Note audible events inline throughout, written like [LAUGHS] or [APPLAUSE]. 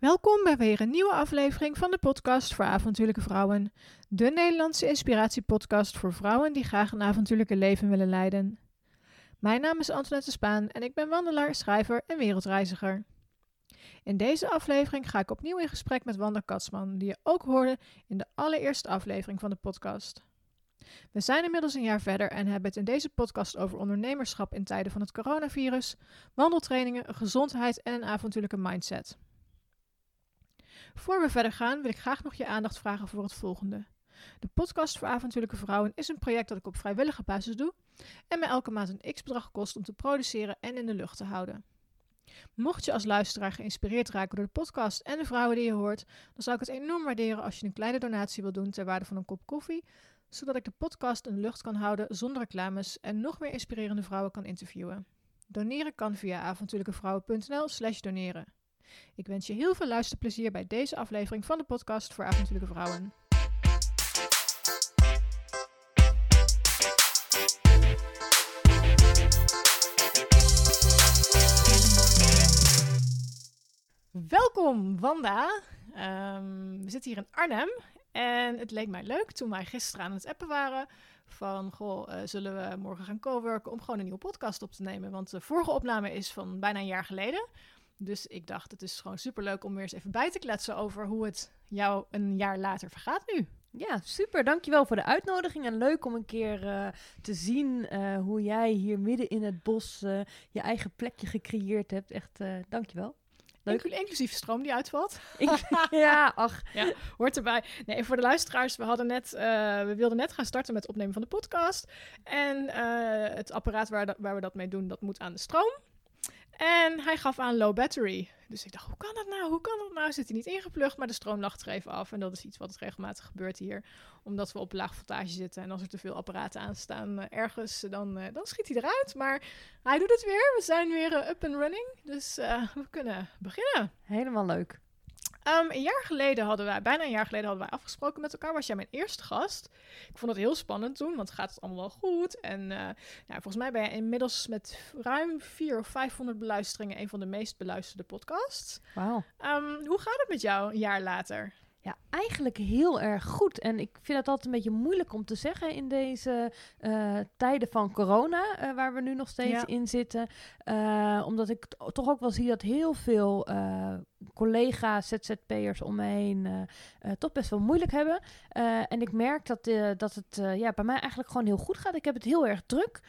Welkom bij weer een nieuwe aflevering van de podcast voor avontuurlijke vrouwen. De Nederlandse inspiratiepodcast voor vrouwen die graag een avontuurlijke leven willen leiden. Mijn naam is Antoinette Spaan en ik ben wandelaar, schrijver en wereldreiziger. In deze aflevering ga ik opnieuw in gesprek met Wanda Katsman, die je ook hoorde in de allereerste aflevering van de podcast. We zijn inmiddels een jaar verder en hebben het in deze podcast over ondernemerschap in tijden van het coronavirus, wandeltrainingen, gezondheid en een avontuurlijke mindset. Voor we verder gaan wil ik graag nog je aandacht vragen voor het volgende. De podcast voor avontuurlijke vrouwen is een project dat ik op vrijwillige basis doe en me elke maand een x-bedrag kost om te produceren en in de lucht te houden. Mocht je als luisteraar geïnspireerd raken door de podcast en de vrouwen die je hoort, dan zou ik het enorm waarderen als je een kleine donatie wil doen ter waarde van een kop koffie, zodat ik de podcast in de lucht kan houden zonder reclames en nog meer inspirerende vrouwen kan interviewen. Doneren kan via avontuurlijkevrouwen.nl/slash doneren. Ik wens je heel veel luisterplezier bij deze aflevering van de podcast voor avontuurlijke vrouwen. Welkom, Wanda. Ehm, we zitten hier in Arnhem en het leek mij leuk toen wij gisteren aan het appen waren van, goh, uh, zullen we morgen gaan coworken om gewoon een nieuwe podcast op te nemen? Want de vorige opname is van bijna een jaar geleden. Dus ik dacht, het is gewoon superleuk om weer eens even bij te kletsen over hoe het jou een jaar later vergaat nu. Ja, super. Dankjewel voor de uitnodiging. En leuk om een keer uh, te zien uh, hoe jij hier midden in het bos uh, je eigen plekje gecreëerd hebt. Echt, dankjewel. Leuk. Inclusief stroom die uitvalt. [LAUGHS] ja, ach. Ja, hoort erbij. Nee, voor de luisteraars, we, hadden net, we wilden net gaan starten met het opnemen van de podcast. En het apparaat waar, waar we dat mee doen, dat moet aan de stroom. En hij gaf aan low battery. Dus ik dacht, hoe kan dat nou? Hoe kan dat nou? Zit hij niet ingeplucht, maar de stroom lag er even af. En dat is iets wat regelmatig gebeurt hier. Omdat we op laag voltage zitten. En als er te veel apparaten aanstaan uh, ergens, dan, uh, dan schiet hij eruit. Maar hij doet het weer. We zijn weer up and running. Dus we kunnen beginnen. Helemaal leuk. Um, een jaar geleden hadden wij, bijna een jaar geleden hadden wij afgesproken met elkaar. Was jij mijn eerste gast? Ik vond het heel spannend toen, want gaat het allemaal wel goed? En uh, nou, volgens mij ben je inmiddels met ruim 400 of 500 beluisteringen een van de meest beluisterde podcasts. Wauw. Um, hoe gaat het met jou een jaar later? Ja, eigenlijk heel erg goed. En ik vind het altijd een beetje moeilijk om te zeggen in deze uh, tijden van corona, uh, waar we nu nog steeds ja. in zitten. Uh, omdat ik toch ook wel zie dat heel veel collega's, ZZP'ers om me heen toch best wel moeilijk hebben. en ik merk dat, dat het ja, bij mij eigenlijk gewoon heel goed gaat. Ik heb het heel erg druk.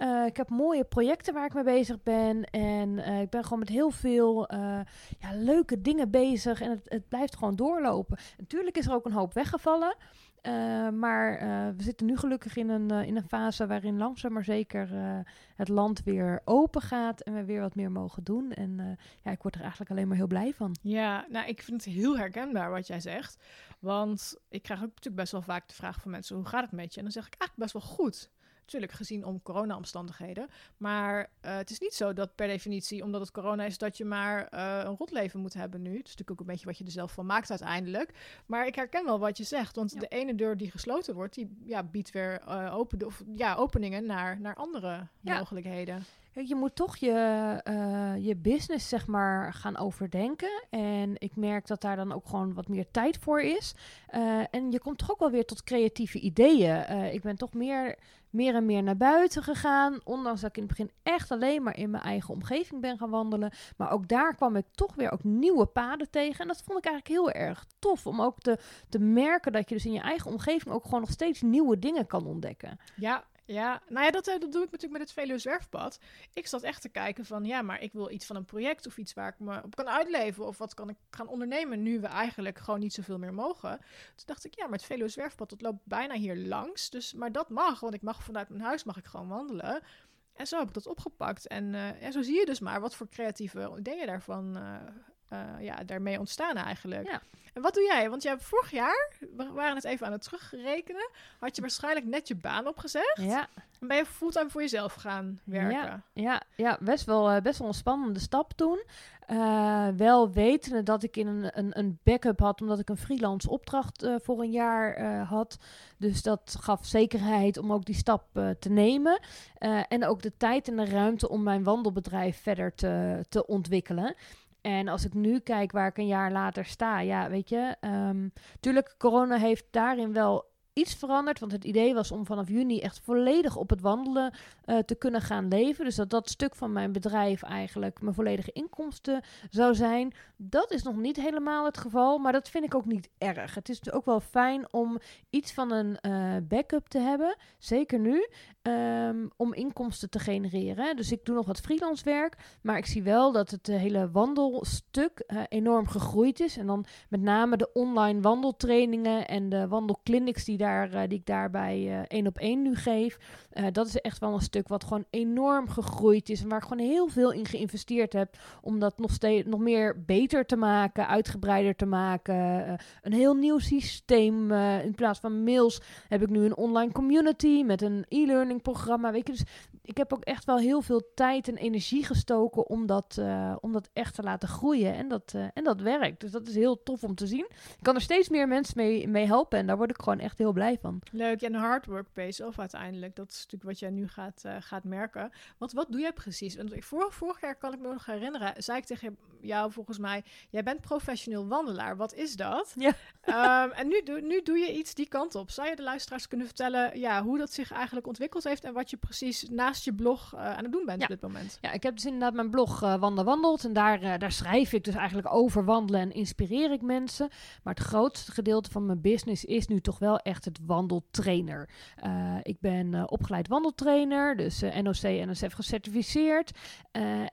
Uh, ik heb mooie projecten waar ik mee bezig ben. En uh, ik ben gewoon met heel veel uh, ja, leuke dingen bezig. En het, het, blijft gewoon doorlopen. Natuurlijk is er ook een hoop weggevallen. maar we zitten nu gelukkig in een, in een fase waarin langzaam maar zeker het land weer open gaat. En we weer wat meer mogen doen. En ja, ik word er eigenlijk alleen maar heel blij van. Ja, nou, ik vind het heel herkenbaar wat jij zegt. Want ik krijg ook natuurlijk best wel vaak de vraag van mensen: hoe gaat het met je? En dan zeg ik eigenlijk best wel goed. Natuurlijk gezien om corona-omstandigheden. Maar uh, het is niet zo dat per definitie, omdat het corona is, dat je maar uh, een rotleven moet hebben nu. Het is natuurlijk ook een beetje wat je er zelf van maakt uiteindelijk. Maar ik herken wel wat je zegt. Want ja. de ene deur die gesloten wordt, die ja, biedt weer uh, open, of, ja, openingen naar, naar andere ja. mogelijkheden. Je moet toch je, uh, je business, zeg maar, gaan overdenken. En ik merk dat daar dan ook gewoon wat meer tijd voor is. Uh, en je komt toch ook wel weer tot creatieve ideeën. Uh, ik ben toch meer, meer en meer naar buiten gegaan. Ondanks dat ik in het begin echt alleen maar in mijn eigen omgeving ben gaan wandelen. Maar ook daar kwam ik toch weer ook nieuwe paden tegen. En dat vond ik eigenlijk heel erg tof. Om ook te, te merken dat je dus in je eigen omgeving ook gewoon nog steeds nieuwe dingen kan ontdekken. Ja, ja, nou ja, dat, dat doe ik natuurlijk met het Veluwe Zwerfpad. Ik zat echt te kijken van, ja, maar ik wil iets van een project of iets waar ik me op kan uitleven. Of wat kan ik gaan ondernemen nu we eigenlijk gewoon niet zoveel meer mogen. Toen dacht ik, ja, maar het Veluwe Zwerfpad, dat loopt bijna hier langs. Dus, maar dat mag, want ik mag vanuit mijn huis mag ik gewoon wandelen. En zo heb ik dat opgepakt. En uh, zo zie je dus maar wat voor creatieve ideeën daarvan uh, uh, ja, daarmee ontstaan eigenlijk. Ja. En wat doe jij? Want jij vorig jaar, we waren het even aan het terugrekenen, had je waarschijnlijk net je baan opgezegd. Ja. En ben je fulltime voor jezelf gaan werken. Ja, ja, ja best, wel, uh, best wel een spannende stap toen. Uh, wel wetende dat ik in een, een, een backup had, omdat ik een freelance opdracht uh, voor een jaar had. Dus dat gaf zekerheid om ook die stap te nemen. en ook de tijd en de ruimte om mijn wandelbedrijf verder te, te ontwikkelen. En als ik nu kijk waar ik een jaar later sta, ja, weet je, um, tuurlijk, corona heeft daarin wel iets veranderd. Want het idee was om vanaf juni echt volledig op het wandelen uh, te kunnen gaan leven. Dus dat dat stuk van mijn bedrijf eigenlijk mijn volledige inkomsten zou zijn. Dat is nog niet helemaal het geval, maar dat vind ik ook niet erg. Het is ook wel fijn om iets van een uh, backup te hebben, zeker nu, um, om inkomsten te genereren. Dus ik doe nog wat freelance werk, maar ik zie wel dat het hele wandelstuk uh, enorm gegroeid is. En dan met name de online wandeltrainingen en de wandelclinics die, daar, die ik daarbij één op één nu geef. dat is echt wel een stuk wat gewoon enorm gegroeid is. En waar ik gewoon heel veel in geïnvesteerd heb. Om dat nog, steeds, nog meer beter te maken, uitgebreider te maken. Een heel nieuw systeem. In plaats van mails heb ik nu een online community met een e-learning programma. Weet je, dus ik heb ook echt wel heel veel tijd en energie gestoken om dat, uh, om dat echt te laten groeien. En dat, uh, en dat werkt. Dus dat is heel tof om te zien. Ik kan er steeds meer mensen mee, mee helpen. En daar word ik gewoon echt heel blij van. Leuk. En hard work pays of uiteindelijk. Dat is natuurlijk wat jij nu gaat, uh, gaat merken. Want wat doe jij precies? Want vorig, vorig jaar kan ik me nog herinneren. Zei ik tegen jou volgens mij. Jij bent professioneel wandelaar. Wat is dat? [LAUGHS] Ja. um, en nu, doe, nu doe je iets die kant op. Zou je de luisteraars kunnen vertellen ja, hoe dat zich eigenlijk ontwikkeld heeft. En wat je precies naast je blog uh, aan het doen bent ja. op dit moment. Ja, ik heb dus inderdaad mijn blog uh, Wandel Wandelt. En daar, uh, daar schrijf ik dus eigenlijk over wandelen en inspireer ik mensen. Maar het grootste gedeelte van mijn business is nu toch wel echt het wandeltrainer. ik ben opgeleid wandeltrainer, dus NOC NSF gecertificeerd.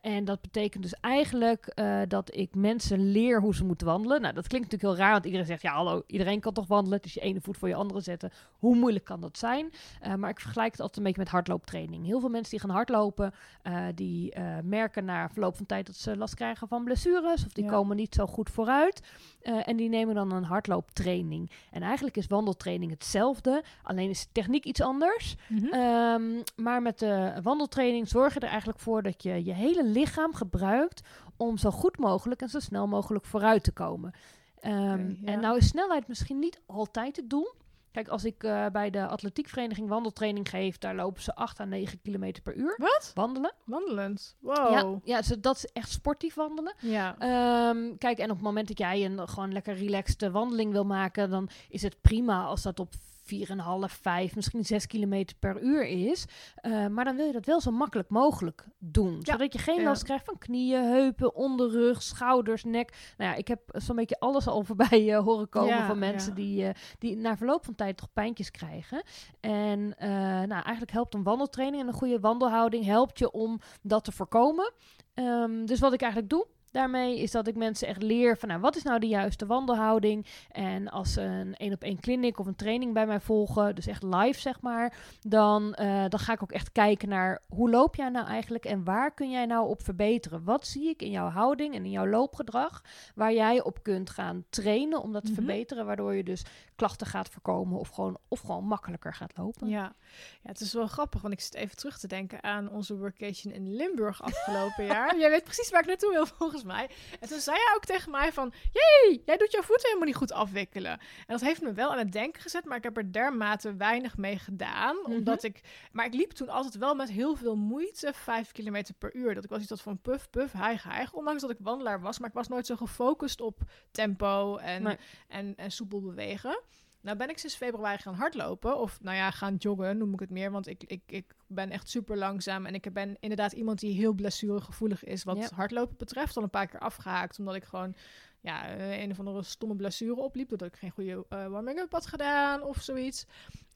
en dat betekent dus eigenlijk dat ik mensen leer hoe ze moeten wandelen. Nou, dat klinkt natuurlijk heel raar, want iedereen zegt, ja hallo, iedereen kan toch wandelen? Is je ene voet voor je andere zetten. Hoe moeilijk kan dat zijn? maar ik vergelijk het altijd een beetje met hardlooptraining. Heel veel mensen die gaan hardlopen, uh, die uh, merken na verloop van tijd dat ze last krijgen van blessures of die ja. komen niet zo goed vooruit. Uh, en die nemen dan een hardlooptraining. En eigenlijk is wandeltraining hetzelfde, alleen is de techniek iets anders. Mm -hmm. um, maar met de wandeltraining zorg je er eigenlijk voor dat je je hele lichaam gebruikt om zo goed mogelijk en zo snel mogelijk vooruit te komen. Um, okay, ja. En nou is snelheid misschien niet altijd het doel. Kijk, als ik uh, bij de atletiekvereniging wandeltraining geef, daar lopen ze 8 à 9 kilometer per uur. Wat? Wandelen. Wandelend. Wow. Ja, ja ze, dat is echt sportief wandelen. Ja. Um, kijk, en op het moment dat jij een gewoon lekker relaxed wandeling wil maken, dan is het prima als dat op 4,5, 5, misschien 6 kilometer per uur is. Uh, maar dan wil je dat wel zo makkelijk mogelijk doen. Ja. Zodat je geen last krijgt van knieën, heupen, onderrug, schouders, nek. Nou ja, ik heb zo'n beetje alles al [LAUGHS] voorbij uh, horen komen ja, van mensen die, uh, die na verloop van tijd toch pijntjes krijgen. En nou, eigenlijk helpt een wandeltraining en een goede wandelhouding helpt je om dat te voorkomen. Um, dus wat ik eigenlijk doe, daarmee is dat ik mensen echt leer van nou, wat is nou de juiste wandelhouding. En als ze een één op één clinic of een training bij mij volgen, dus echt live zeg maar, dan, uh, dan ga ik ook echt kijken naar hoe loop jij nou eigenlijk en waar kun jij nou op verbeteren? Wat zie ik in jouw houding en in jouw loopgedrag waar jij op kunt gaan trainen om dat te mm -hmm. verbeteren, waardoor je dus klachten gaat voorkomen of gewoon, of gewoon makkelijker gaat lopen. Ja. ja, het is wel grappig, want ik zit even terug te denken aan onze workation in Limburg afgelopen jaar. [LAUGHS] Jij weet precies waar ik naartoe wil volgens mij. En toen zei jij ook tegen mij van, jee, jij doet jouw voeten helemaal niet goed afwikkelen. En dat heeft me wel aan het denken gezet, maar ik heb er dermate weinig mee gedaan. Mm -hmm. Omdat ik, maar ik liep toen altijd wel met heel veel moeite, vijf kilometer per uur. Dat ik was iets dat van puff, puff, hijg, hijg. Ondanks dat ik wandelaar was, maar ik was nooit zo gefocust op tempo en, nee. en, en soepel bewegen. Nou ben ik sinds februari gaan hardlopen. Of nou ja, gaan joggen noem ik het meer. Want ik, ik, ik ben echt super langzaam. En ik ben inderdaad iemand die heel blessuregevoelig is wat hardlopen betreft. Al een paar keer afgehaakt. Omdat ik gewoon ja, een of andere stomme blessure opliep. Doordat ik geen goede uh, warming-up had gedaan of zoiets.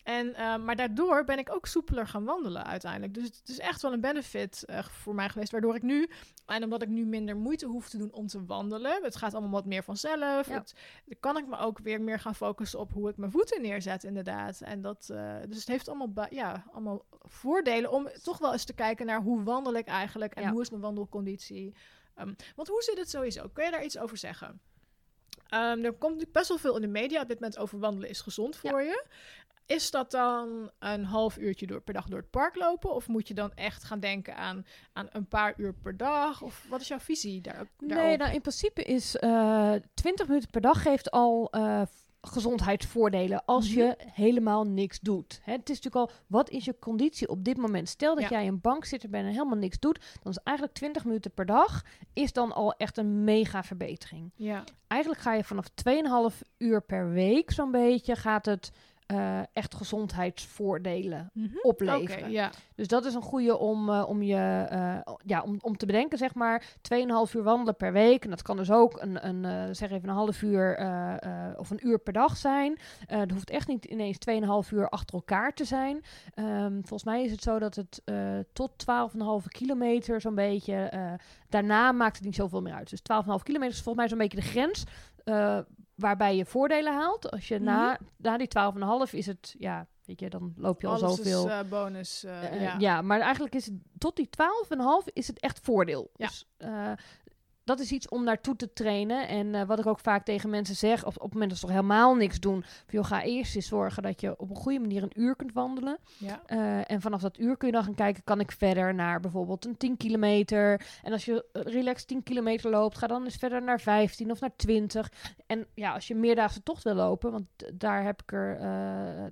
En, uh, maar daardoor ben ik ook soepeler gaan wandelen uiteindelijk. Dus het is echt wel een benefit uh, voor mij geweest. Waardoor ik nu, en omdat ik nu minder moeite hoef te doen om te wandelen. Het gaat allemaal wat meer vanzelf. Ja. Het, dan kan ik me ook weer meer gaan focussen op hoe ik mijn voeten neerzet inderdaad. En dat, uh, dus het heeft allemaal, ja, allemaal voordelen om toch wel eens te kijken naar hoe wandel ik eigenlijk. En ja. hoe is mijn wandelconditie. Um, want hoe zit het sowieso? Kun je daar iets over zeggen? Um, er komt natuurlijk best wel veel in de media op dit moment over wandelen is gezond voor ja. je. Is dat dan een half uurtje door, per dag door het park lopen? Of moet je dan echt gaan denken aan, aan een paar uur per dag? Of wat is jouw visie daar, daarop? Nee, nou, in principe is uh, 20 minuten per dag geeft al uh, gezondheidsvoordelen als Mhm. je helemaal niks doet. Hè, het is natuurlijk al, wat is je conditie op dit moment? Stel dat Ja. jij een bankzitter bent en helemaal niks doet, dan is eigenlijk 20 minuten per dag is dan al echt een mega verbetering. Ja. Eigenlijk ga je vanaf 2,5 uur per week zo'n beetje, gaat het eh, echt gezondheidsvoordelen Mhm. opleveren. Ja. Dus dat is een goede om, eh, om, je, eh, ja, om, om te bedenken, zeg maar. 2,5 uur wandelen per week. En dat kan dus ook een, een zeg even een half uur of een uur per dag zijn. Het hoeft echt niet ineens 2,5 uur achter elkaar te zijn. Ehm, volgens mij is het zo dat het tot 12,5 kilometer zo'n beetje... daarna maakt het niet zoveel meer uit. Dus 12,5 kilometer is volgens mij zo'n beetje de grens... waarbij je voordelen haalt. Als je na, na die 12,5 is het... Ja, weet je, dan loop je al zoveel... is eh, bonus. eh, Eh, ja. ja. maar eigenlijk is het tot die 12,5 is het echt voordeel. Ja. Dus dat is iets om naartoe te trainen. En eh, wat ik ook vaak tegen mensen zeg, op, op het moment dat ze toch helemaal niks doen, van, ga eerst eens zorgen dat je op een goede manier een uur kunt wandelen. Ja. Eh, en vanaf dat uur kun je dan gaan kijken, kan ik verder naar bijvoorbeeld een 10 kilometer. En als je eh, relaxed 10 kilometer loopt, ga dan eens verder naar 15 of naar 20. En ja, als je een meerdaagse tocht wil lopen, want daar heb ik er,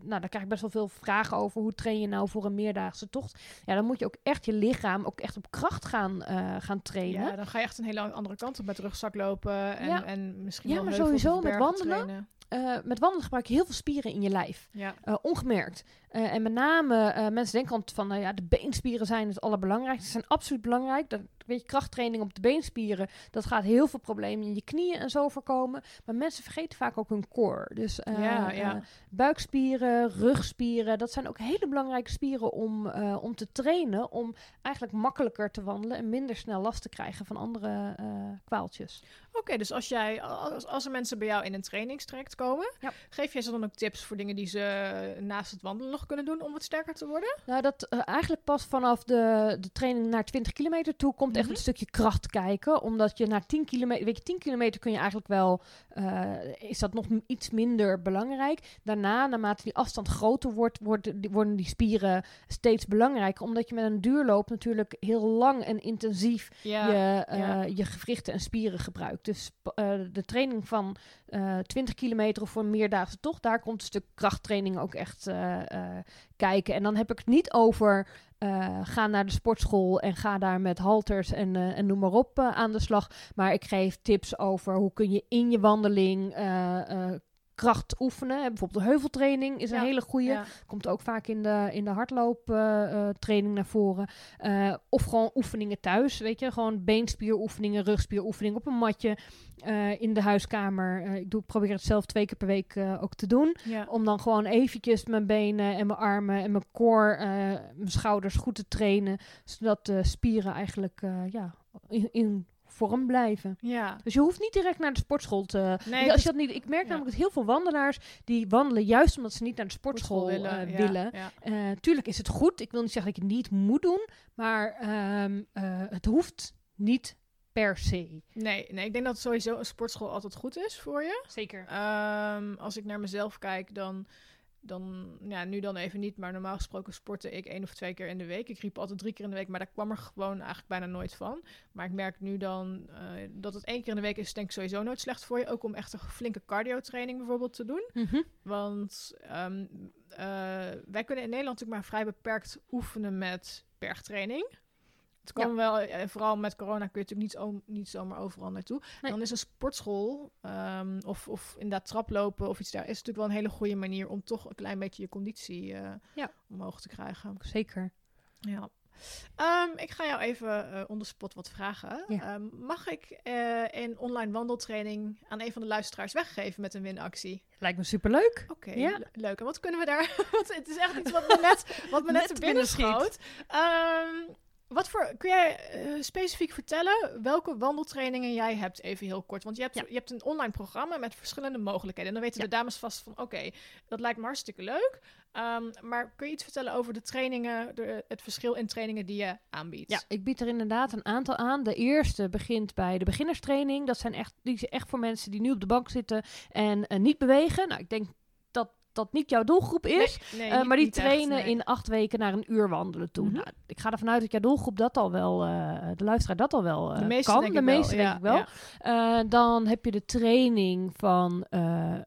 nou, daar krijg ik best wel veel vragen over. Hoe train je nou voor een meerdaagse tocht? Ja, dan moet je ook echt je lichaam ook echt op kracht gaan, gaan trainen. Ja, dan ga je echt een hele andere kant op met rugzak lopen en, Ja. en misschien Ja, maar sowieso met wandelen. Eh, met wandelen gebruik je heel veel spieren in je lijf. Ja. Eh, ongemerkt. Eh, en met name, mensen denken altijd van, nou ja, de beenspieren zijn het allerbelangrijkste. Ze zijn absoluut belangrijk. Dat, weet je, krachttraining op de beenspieren, dat gaat heel veel problemen in je knieën en zo voorkomen. Maar mensen vergeten vaak ook hun core. Dus eh, Ja, ja. eh, buikspieren, rugspieren, dat zijn ook hele belangrijke spieren om, eh, om te trainen. Om eigenlijk makkelijker te wandelen en minder snel last te krijgen van andere kwaaltjes. Oké, dus als, jij, als, als er mensen bij jou in een trainingstraject komen, Ja. geef jij ze dan ook tips voor dingen die ze naast het wandelen nog kunnen doen om wat sterker te worden? Nou, dat eigenlijk pas vanaf de, de training naar 20 kilometer toe komt echt Mhm. een stukje kracht kijken. Omdat je na 10 kilometer, weet je, 10 kilometer kun je eigenlijk wel, eh, is dat nog iets minder belangrijk. Daarna, naarmate die afstand groter wordt, worden die spieren steeds belangrijker. Omdat je met een duurloop natuurlijk heel lang en intensief Ja. je, eh, ja. je gewrichten en spieren gebruikt. Dus eh, de training van eh 20 kilometer of voor een meerdaagse tocht, daar komt een stuk krachttraining ook echt kijken. En dan heb ik het niet over eh, ga naar de sportschool en ga daar met halters en, eh, en noem maar op eh, aan de slag. Maar ik geef tips over hoe kun je in je wandeling kracht oefenen. Bijvoorbeeld de heuveltraining is een Ja, hele goede. Ja. Komt ook vaak in de, in de hardlooptraining naar voren. Eh, of gewoon oefeningen thuis, weet je. Gewoon beenspieroefeningen, rugspieroefeningen op een matje eh, in de huiskamer. Eh, ik, doe, probeer het zelf twee keer per week ook te doen. Ja. Om dan gewoon eventjes mijn benen en mijn armen en mijn core, mijn schouders goed te trainen. Zodat de spieren eigenlijk ja, in, in vorm blijven. ja. Dus je hoeft niet direct naar de sportschool te... Nee, Weet je, als dus- je dat niet, ik merk ja. namelijk dat heel veel wandelaars... die wandelen juist omdat ze niet naar de sportschool willen. ja, willen. ja. Eh, tuurlijk is het goed. Ik wil niet zeggen dat je het niet moet doen. Maar ehm, eh, het hoeft niet per se. Nee, nee, ik denk dat sowieso een sportschool altijd goed is voor je. Zeker. Ehm, als ik naar mezelf kijk, dan, dan, ja, nu dan even niet, maar normaal gesproken sportte ik één of twee keer in de week. Ik riep altijd drie keer in de week, maar daar kwam er gewoon eigenlijk bijna nooit van. Maar ik merk nu dan eh, dat het één keer in de week is, denk ik sowieso nooit slecht voor je. Ook om echt een flinke cardio-training bijvoorbeeld te doen. Mhm. Want ehm, eh, wij kunnen in Nederland natuurlijk maar vrij beperkt oefenen met bergtraining. Het kan wel, eh, vooral met corona kun je natuurlijk niet, niet zomaar overal naartoe. Nee. Dan is een sportschool ehm, of, of inderdaad traplopen of iets daar... is natuurlijk wel een hele goede manier om toch een klein beetje je conditie eh, Ja. omhoog te krijgen. Zeker. Ja. Ehm, ik ga jou even eh on the spot wat vragen. Ja. Ehm, mag ik eh, een online wandeltraining aan een van de luisteraars weggeven met een winactie? Lijkt me superleuk. Oké, Ja. le- leuk. En wat kunnen we daar... [LAUGHS] het is echt iets wat me net, wat me net, binnen schoot. Wat voor, kun jij eh, specifiek vertellen welke wandeltrainingen jij hebt, even heel kort? Want je hebt, Ja. je hebt een online programma met verschillende mogelijkheden. En dan weten Ja. de dames vast van, oké, dat lijkt me hartstikke leuk. Ehm, maar kun je iets vertellen over de trainingen, de, het verschil in trainingen die je aanbiedt? Ja, ik bied er inderdaad een aantal aan. De eerste begint bij de beginnerstraining. Dat zijn echt, die is echt voor mensen die nu op de bank zitten en eh, niet bewegen. Nou, ik denk dat niet jouw doelgroep is. Nee, nee, Eh, maar die echt, trainen nee. in acht weken naar een uur wandelen toe. Mhm. Nou, ik ga ervan uit dat jouw doelgroep dat al wel, eh, de luisteraar dat al wel eh, De meeste kan. denk de ik wel, meeste denk ik wel. ja. Dan heb je de training van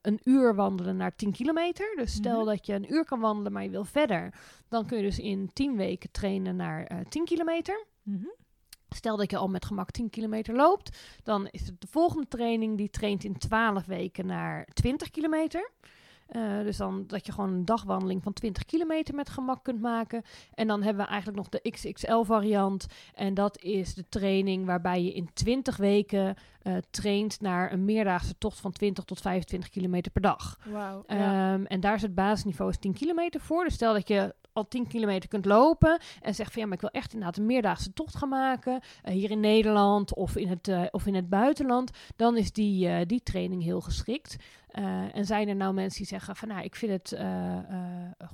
een uur wandelen naar 10 kilometer. Dus stel Mhm. dat je een uur kan wandelen, maar je wil verder. Dan kun je dus in 10 weken trainen naar eh 10 kilometer. Mhm. Stel dat je al met gemak 10 kilometer loopt, dan is het de volgende training die traint in 12 weken naar 20 kilometer. Eh, dus dan dat je gewoon een dagwandeling van 20 kilometer met gemak kunt maken. En dan hebben we eigenlijk nog de XXL variant. En dat is de training waarbij je in 20 weken eh, traint naar een meerdaagse tocht van 20 tot 25 kilometer per dag. Wauw. ja. Ehm, en daar is het basisniveau is 10 kilometer voor. Dus stel dat je al 10 kilometer kunt lopen en zegt van ja, maar ik wil echt inderdaad een meerdaagse tocht gaan maken, eh, hier in Nederland of in het, of in het buitenland, dan is die, die training heel geschikt. Eh, en zijn er nou mensen die zeggen van nou, ik vind het eh, eh,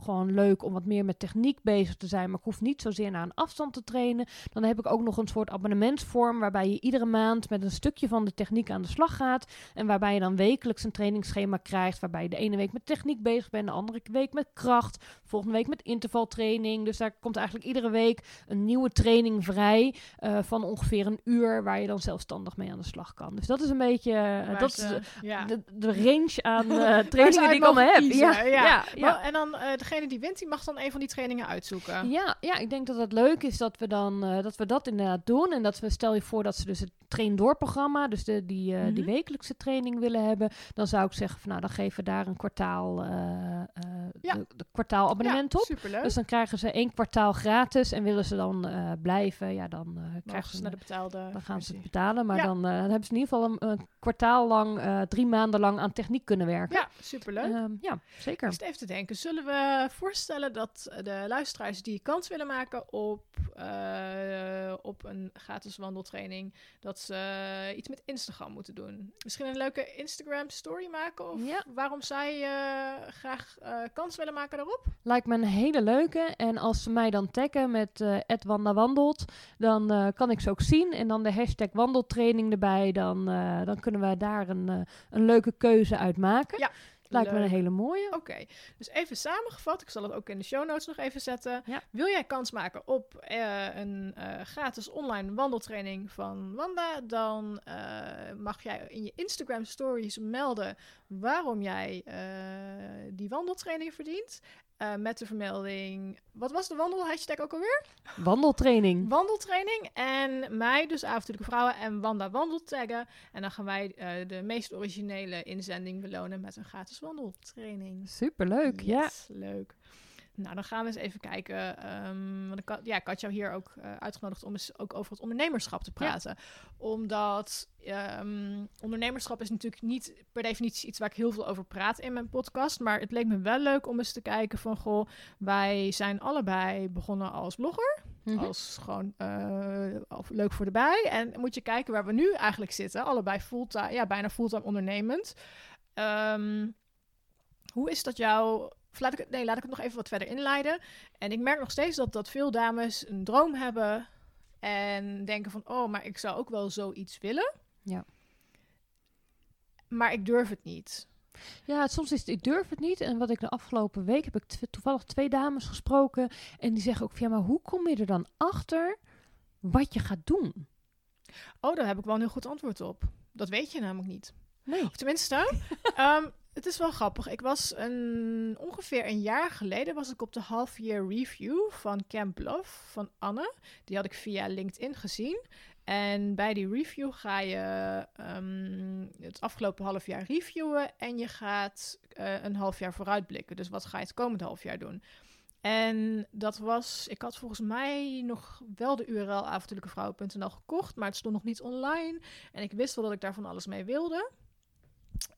gewoon leuk om wat meer met techniek bezig te zijn, maar ik hoef niet zozeer naar een afstand te trainen. Dan heb ik ook nog een soort abonnementsvorm waarbij je iedere maand met een stukje van de techniek aan de slag gaat. En waarbij je dan wekelijks een trainingsschema krijgt. Waarbij je de ene week met techniek bezig bent, de andere week met kracht. Volgende week met intervaltraining. Dus daar komt eigenlijk iedere week een nieuwe training vrij. van ongeveer een uur. Waar je dan zelfstandig mee aan de slag kan. Dus dat is een beetje. dat is ja. de, de range aan [LAUGHS] eh, trainingen die ik allemaal heb. kiezen, Ja, ja, ja. ja. En dan eh, degene die wint, die mag dan een van die trainingen uitzoeken. Ja, ja, ik denk dat het leuk is dat we dan eh, dat we dat inderdaad doen. En dat we stel je voor dat ze dus het train door programma, dus de, die, die Mhm. wekelijkse training willen hebben. Dan zou ik zeggen van nou dan geven we daar een kwartaal, Ja. de, de kwartaalabonnement ja, op. Superleuk. Dus dan krijgen ze één kwartaal gratis en willen ze dan blijven, ja dan krijgen ze naar de betaalde dan gaan ze het betalen. Maar dan, dan hebben ze in ieder geval een, een kwartaal lang, drie maanden lang aan techniek kunnen werken. Ja, superleuk. Ehm, ja zeker. Even te denken, zullen we voorstellen dat de luisteraars die kans willen maken op, eh, op een gratis wandeltraining, dat ze iets met Instagram moeten doen? Misschien een leuke Instagram story maken of Ja. waarom zij eh, graag eh, kans willen maken daarop? Lijkt me een hele leuke. En als ze mij dan taggen met eh Wanda wandelt, dan kan ik ze ook zien. En dan de hashtag wandeltraining erbij. Dan, dan kunnen we daar een, een leuke keuze uit maken. Ja, Lijkt me een hele mooie. Oké, dus even samengevat, ik zal het ook in de show notes nog even zetten. Ja. Wil jij kans maken op eh, een eh, gratis online wandeltraining van Wanda, dan eh, mag jij in je Instagram stories melden waarom jij die wandeltraining verdient. Eh, met de vermelding, wat was de wandel hashtag ook alweer? Wandeltraining. Wandeltraining. En mij, dus avontuurlijke vrouwen en Wanda wandel taggen. En dan gaan wij eh, de meest originele inzending belonen met een gratis wandeltraining. Superleuk, ja. Leuk. Nou, dan gaan we eens even kijken. ehm, want ik had, ja, ik had jou hier ook eh, uitgenodigd om eens ook over het ondernemerschap te praten. Omdat ehm, ondernemerschap is natuurlijk niet per definitie iets waar ik heel veel over praat in mijn podcast. Maar het leek me wel leuk om eens te kijken van, goh, wij zijn allebei begonnen als blogger. Mhm. Als gewoon eh, leuk voor de bij. En moet je kijken waar we nu eigenlijk zitten. Allebei fulltime, ja, bijna fulltime ondernemend. Ehm, hoe is dat jou... Of laat ik, het, nee, laat ik het nog even wat verder inleiden. En ik merk nog steeds dat, dat veel dames een droom hebben. En denken van, oh, maar ik zou ook wel zoiets willen. Ja. Maar ik durf het niet. Ja, soms is het, ik durf het niet. En wat ik de afgelopen week heb ik toevallig twee dames gesproken. En die zeggen ook van, ja, maar hoe kom je er dan achter wat je gaat doen? Oh, daar heb ik wel een heel goed antwoord op. Dat weet je namelijk niet. Nee. Of tenminste, [LAUGHS] ehm, het is wel grappig. Ik was een, ongeveer een jaar geleden was ik op de half year review van Camp Love van Anne. Die had ik via LinkedIn gezien. En bij die review ga je ehm, het afgelopen half jaar reviewen en je gaat eh, een half jaar vooruitblikken. Dus wat ga je het komende half jaar doen? En dat was, ik had volgens mij nog wel de URL avontuurlijkevrouwen.nl gekocht, maar het stond nog niet online. En ik wist wel dat ik daar van alles mee wilde.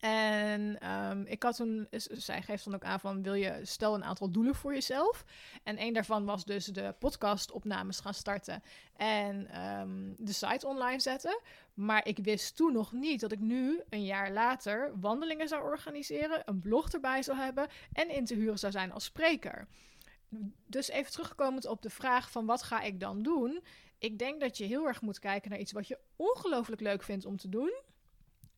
En ehm, ik had toen, zij geeft dan ook aan van, wil je, stel een aantal doelen voor jezelf. En een daarvan was dus de podcastopnames gaan starten en ehm, de site online zetten. Maar ik wist toen nog niet dat ik nu, een jaar later, wandelingen zou organiseren, een blog erbij zou hebben en in te huren zou zijn als spreker. Dus even terugkomend op de vraag van wat ga ik dan doen? Ik denk dat je heel erg moet kijken naar iets wat je ongelooflijk leuk vindt om te doen.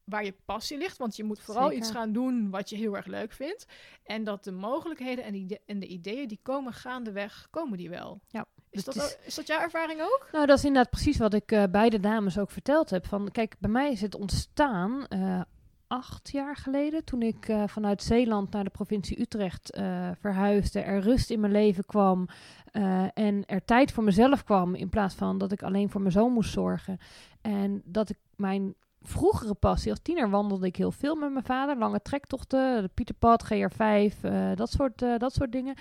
Waar je passie ligt. Want je moet vooral iets gaan doen wat je heel erg leuk vindt. En dat de mogelijkheden en, die, en de ideeën die komen gaandeweg, komen die wel. Ja. Is, dat, is... is dat jouw ervaring ook? Nou, dat is inderdaad precies wat ik uh, beide dames ook verteld heb. Van, kijk, bij mij is het ontstaan uh, acht jaar geleden, toen ik uh, vanuit Zeeland naar de provincie Utrecht verhuisde, er rust in mijn leven kwam en er tijd voor mezelf kwam, in plaats van dat ik alleen voor mijn zoon moest zorgen. En dat ik mijn vroegere passie. Als tiener wandelde ik heel veel met mijn vader. Lange trektochten, de Pieterpad, GR5, uh, dat, soort, uh, dat soort dingen.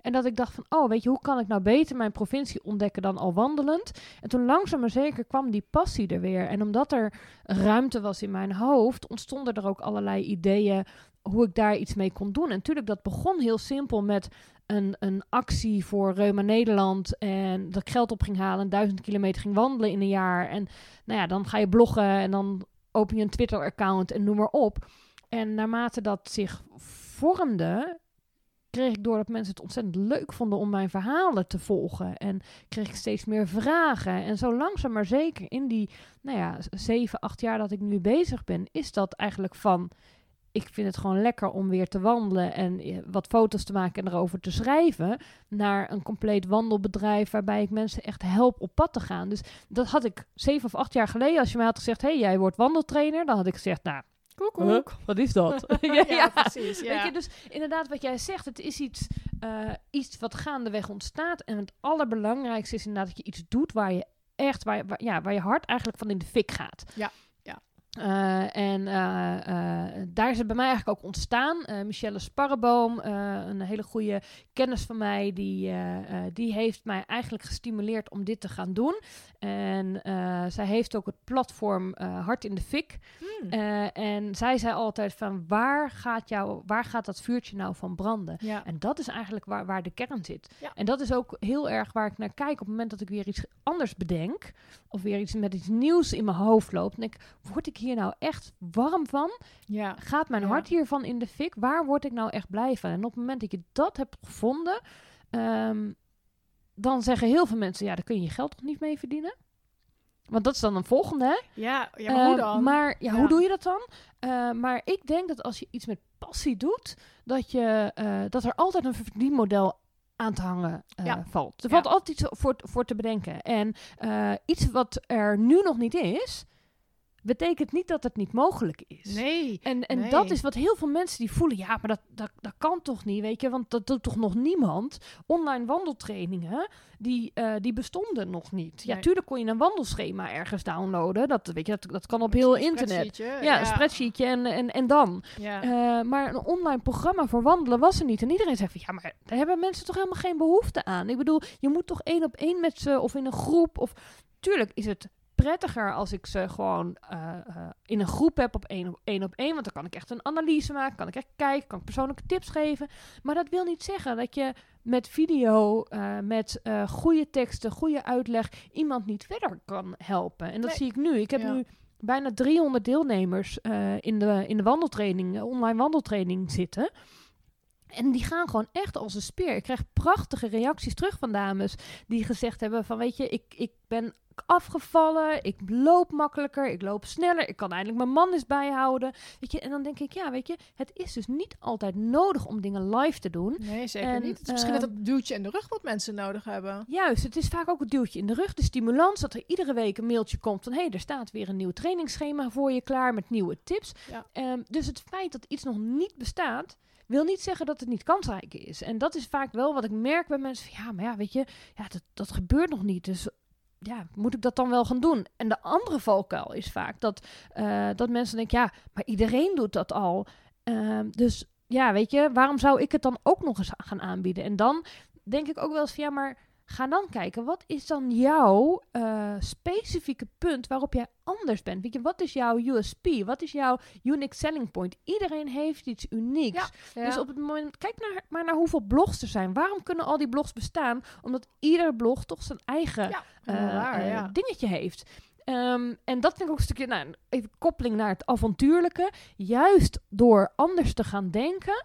En dat ik dacht van, oh, weet je, hoe kan ik nou beter mijn provincie ontdekken dan al wandelend? En toen langzaam maar zeker kwam die passie er weer. En omdat er ruimte was in mijn hoofd, ontstonden er ook allerlei ideeën hoe ik daar iets mee kon doen. En natuurlijk, dat begon heel simpel met een, een actie voor Reuma Nederland. En dat ik geld op ging halen, duizend kilometer ging wandelen in een jaar. En nou ja, dan ga je bloggen en dan open je een Twitter-account en noem maar op. En naarmate dat zich vormde, kreeg ik door dat mensen het ontzettend leuk vonden om mijn verhalen te volgen. En kreeg ik steeds meer vragen. En zo langzaam maar zeker in die, nou ja, zeven, acht jaar dat ik nu bezig ben, is dat eigenlijk van ik vind het gewoon lekker om weer te wandelen en eh, wat foto's te maken en erover te schrijven. Naar een compleet wandelbedrijf waarbij ik mensen echt help op pad te gaan. Dus dat had ik zeven of acht jaar geleden. Als je mij had gezegd: hey, jij wordt wandeltrainer, dan had ik gezegd: Nou, Koekoek. wat is dat? [LAUGHS] [LAUGHS] ja, ja, precies. Ja. Weet je, dus inderdaad, wat jij zegt, het is iets, uh, iets wat gaandeweg ontstaat. En het allerbelangrijkste is inderdaad dat je iets doet waar je echt, waar, waar, ja, waar je hart eigenlijk van in de fik gaat. Ja. Uh, en uh, uh, daar is het bij mij eigenlijk ook ontstaan. Michelle Sparreboom, een hele goede kennis van mij, die, die heeft mij eigenlijk gestimuleerd om dit te gaan doen. En zij heeft ook het platform Hart in de Fik. Hmm. en zij zei altijd van waar gaat, jou, waar gaat dat vuurtje nou van branden? Ja. En dat is eigenlijk waar, waar de kern zit. Ja. En dat is ook heel erg waar ik naar kijk op het moment dat ik weer iets anders bedenk. Of weer iets met iets nieuws in mijn hoofd loopt. En ik, word ik hier nou echt warm van? Ja. Gaat mijn hart hiervan in de fik? Waar word ik nou echt blij van? En op het moment dat je dat hebt gevonden, um, dan zeggen heel veel mensen: ja, daar kun je je geld toch niet mee verdienen? Want dat is dan een volgende, hè? Ja, ja maar hoe uh, dan? Maar ja, hoe doe je dat dan? Uh, maar ik denk dat als je iets met passie doet, dat, je, uh, dat er altijd een verdienmodel aan te hangen ja. valt. Er valt altijd iets voor, voor te bedenken. En iets wat er nu nog niet is, betekent niet dat het niet mogelijk is. Nee. En, en nee. dat is wat heel veel mensen die voelen. Ja, maar dat, dat, dat kan toch niet, weet je? Want dat doet toch nog niemand. Online wandeltrainingen, die, uh, die bestonden nog niet. Ja, Nee. tuurlijk kon je een wandelschema ergens downloaden. Dat, weet je, dat, dat kan op heel internet. Spreadsheetje, Ja, een spreadsheetje en, en, en dan. Ja. Eh, maar een online programma voor wandelen was er niet. En iedereen zei van, ja, maar daar hebben mensen toch helemaal geen behoefte aan. Ik bedoel, je moet toch één op één met ze of in een groep. Of tuurlijk is het prettiger als ik ze gewoon uh, uh, in een groep heb op één, op één op één. Want dan kan ik echt een analyse maken, kan ik echt kijken, kan ik persoonlijke tips geven. Maar dat wil niet zeggen dat je met video, uh, met goede teksten, goede uitleg iemand niet verder kan helpen. En dat Nee. zie ik nu. Ik heb Ja. nu bijna 300 deelnemers in, de, in de wandeltraining, online wandeltraining zitten. En die gaan gewoon echt als een speer. Ik krijg prachtige reacties terug van dames die gezegd hebben van weet je, ik, ik ben afgevallen, ik loop makkelijker, ik loop sneller, ik kan eindelijk mijn man eens bijhouden. Weet je, en dan denk ik, ja, weet je, het is dus niet altijd nodig om dingen live te doen. Nee, zeker En, niet. Het is misschien ehm, dat duwtje in de rug wat mensen nodig hebben. Juist, het is vaak ook het duwtje in de rug, de stimulans, dat er iedere week een mailtje komt van hé, hey, er staat weer een nieuw trainingsschema voor je klaar met nieuwe tips. Ja. Ehm, dus het feit dat iets nog niet bestaat, wil niet zeggen dat het niet kansrijk is. En dat is vaak wel wat ik merk bij mensen van ja, maar ja, weet je, ja, dat, dat gebeurt nog niet. Dus ja, moet ik dat dan wel gaan doen? En de andere valkuil is vaak dat, eh, dat mensen denken, ja, maar iedereen doet dat al. Ehm, dus ja, weet je, waarom zou ik het dan ook nog eens gaan aanbieden? En dan denk ik ook wel eens van ja, maar ga dan kijken, wat is dan jouw eh, specifieke punt waarop jij anders bent? Weet je, wat is jouw USP? Wat is jouw unique selling point? Iedereen heeft iets unieks. Ja. Dus op het moment, kijk naar, maar naar hoeveel blogs er zijn. Waarom kunnen al die blogs bestaan? Omdat ieder blog toch zijn eigen Ja, eh, waar, eh, dingetje heeft. Ehm, en dat vind ik ook een stukje, nou, even koppeling naar het avontuurlijke. Juist door anders te gaan denken,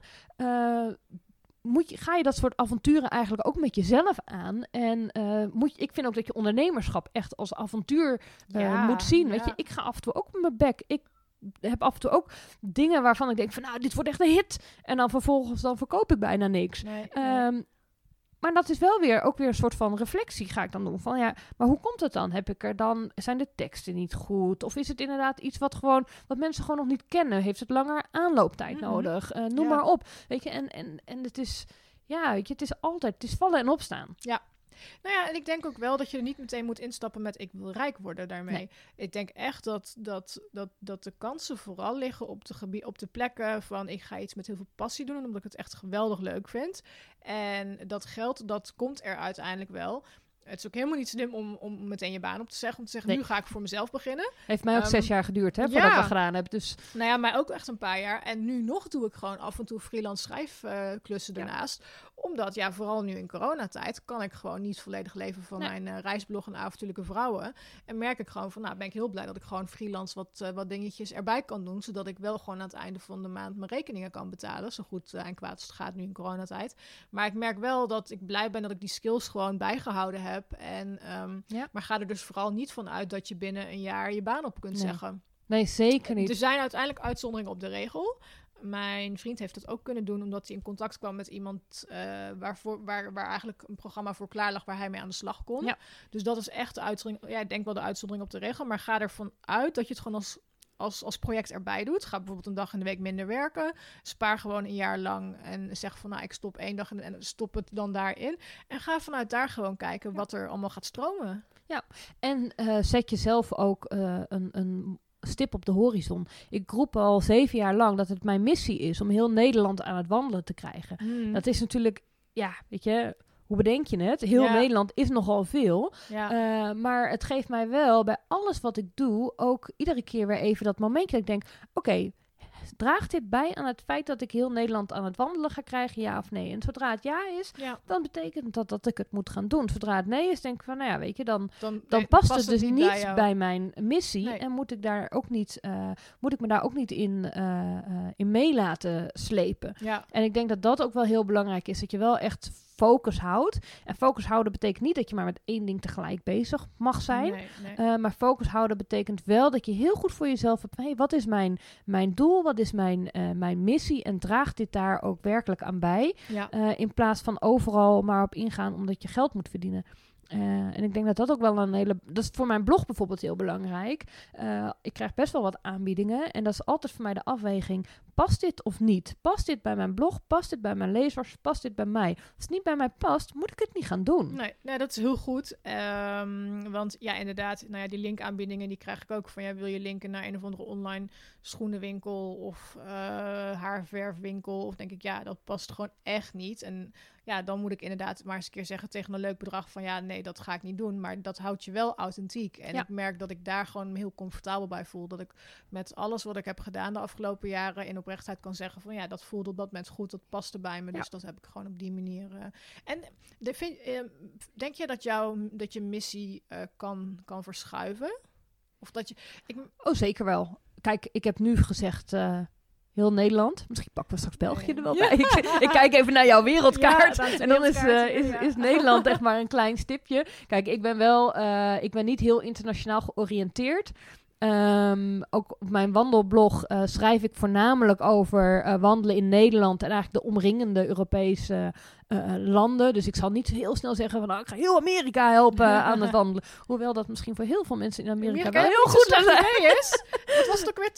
moet je, ga je dat soort avonturen eigenlijk ook met jezelf aan. En eh, moet je, ik vind ook dat je ondernemerschap echt als avontuur eh, Ja, moet zien. Weet je, ik ga af en toe ook met mijn bek. Ik heb af en toe ook dingen waarvan ik denk van nou, dit wordt echt een hit. En dan vervolgens dan verkoop ik bijna niks. Nee, nee. Ehm, maar dat is wel weer ook weer een soort van reflectie ga ik dan doen. Van ja, maar hoe komt het dan? Heb ik er dan, zijn de teksten niet goed? Of is het inderdaad iets wat gewoon, wat mensen gewoon nog niet kennen? Heeft het langer aanlooptijd Mhm. nodig? Eh, noem Ja. maar op. Weet je, en, en, en het is, ja, weet je, het is altijd, het is vallen en opstaan. Nou ja, en ik denk ook wel dat je er niet meteen moet instappen met ik wil rijk worden daarmee. Nee. Ik denk echt dat, dat, dat, dat de kansen vooral liggen op de, op de plekken van ik ga iets met heel veel passie doen, omdat ik het echt geweldig leuk vind. En dat geld, dat komt er uiteindelijk wel. Het is ook helemaal niet slim om, om meteen je baan op te zeggen. Om te zeggen, Nee. nu ga ik voor mezelf beginnen. Heeft mij ook Ehm, zes jaar geduurd, hè, voordat ja. ik dat gedaan heb. Dus Nou ja, mij ook echt een paar jaar. En nu nog doe ik gewoon af en toe freelance schrijfklussen Ja. daarnaast. Omdat, ja, vooral nu in coronatijd... kan ik gewoon niet volledig leven van Nee. mijn eh, reisblog en avontuurlijke vrouwen. En merk ik gewoon van, nou ben ik heel blij dat ik gewoon freelance wat, eh, wat dingetjes erbij kan doen. Zodat ik wel gewoon aan het einde van de maand mijn rekeningen kan betalen. Zo goed eh, en kwaad als het gaat nu in coronatijd. Maar ik merk wel dat ik blij ben dat ik die skills gewoon bijgehouden heb. En, ehm, Ja. Maar ga er dus vooral niet van uit dat je binnen een jaar je baan op kunt Nee. zeggen. nee, zeker niet. Er zijn uiteindelijk uitzonderingen op de regel. Mijn vriend heeft dat ook kunnen doen omdat hij in contact kwam met iemand eh, waarvoor, waar, waar eigenlijk een programma voor klaar lag waar hij mee aan de slag kon. Ja. Dus dat is echt de uitzondering. Ja, ik denk wel de uitzondering op de regel, maar ga ervan uit dat je het gewoon als, als, als project erbij doet. Ga bijvoorbeeld een dag in de week minder werken. Spaar gewoon een jaar lang en zeg van nou, ik stop één dag en, stop het dan daarin. En ga vanuit daar gewoon kijken wat er allemaal gaat stromen. En eh, zet jezelf ook eh, een, een stip op de horizon. Ik roep al zeven jaar lang dat het mijn missie is om heel Nederland aan het wandelen te krijgen. Hmm. Dat is natuurlijk, ja, weet je, hoe bedenk je het? Heel Ja. Nederland is nogal veel. ja. Eh, maar het geeft mij wel bij alles wat ik doe ook iedere keer weer even dat momentje dat ik denk: oké, draagt dit bij aan het feit dat ik heel Nederland aan het wandelen ga krijgen, ja of nee? En zodra het ja is, ja, dan betekent dat dat ik het moet gaan doen. Zodra het nee is, denk ik van, nou ja, weet je, dan dan, dan nee, past het dus niet bij mijn missie. Nee. En moet ik daar ook niet, eh, moet ik me daar ook niet in, eh, eh, in mee laten slepen. Ja, En ik denk dat dat ook wel heel belangrijk is. Dat je wel echt focus houdt. En focus houden betekent niet dat je maar met één ding tegelijk bezig mag zijn. Nee, nee. Eh, maar focus houden betekent wel dat je heel goed voor jezelf hebt. Hey, wat is mijn, mijn doel? Wat is mijn, eh, mijn missie? En draagt dit daar ook werkelijk aan bij? ja. Eh, in plaats van overal maar op ingaan omdat je geld moet verdienen. Eh, en ik denk dat dat ook wel een hele. Dat is voor mijn blog bijvoorbeeld heel belangrijk. Eh, ik krijg best wel wat aanbiedingen. En dat is altijd voor mij de afweging: past dit of niet? Past dit bij mijn blog? Past dit bij mijn lezers? Past dit bij mij? Als het niet bij mij past, moet ik het niet gaan doen. Nee, dat is heel goed. Ehm, want ja, inderdaad, nou ja, die linkaanbiedingen die krijg ik ook van ja, wil je linken naar een of andere online schoenenwinkel of eh, haarverfwinkel? Of denk ik, ja, dat past gewoon echt niet. En ja, dan moet ik inderdaad maar eens een keer zeggen tegen een leuk bedrag van ja, nee, dat ga ik niet doen. Maar dat houdt je wel authentiek. En Ja. ik merk dat ik daar gewoon heel comfortabel bij voel. Dat ik met alles wat ik heb gedaan de afgelopen jaren in oprechtheid kan zeggen van ja, dat voelde op dat moment goed, dat paste bij me. Ja. Dus dat heb ik gewoon op die manier. eh. En de, vind, eh, denk je dat, jou, dat je missie eh, kan, kan verschuiven? Of dat je. Ik, Oh, zeker wel. Kijk, ik heb nu gezegd. Heel Nederland. Misschien pakken we straks België er wel Ja. bij. [LAUGHS] Ik, ik kijk even naar jouw wereldkaart. Ja, en dan is, eh, is, is Nederland echt maar een klein stipje. Kijk, ik ben wel, eh, ik ben niet heel internationaal georiënteerd. Ehm, ook op mijn wandelblog eh, schrijf ik voornamelijk over wandelen in Nederland en eigenlijk de omringende Europese eh, landen. Dus ik zal niet heel snel zeggen van nou, ik ga heel Amerika helpen [LAUGHS] aan het wandelen. Hoewel dat misschien voor heel veel mensen in Amerika, wel heel goed zijn. is. Wat [LAUGHS] was het ook weer?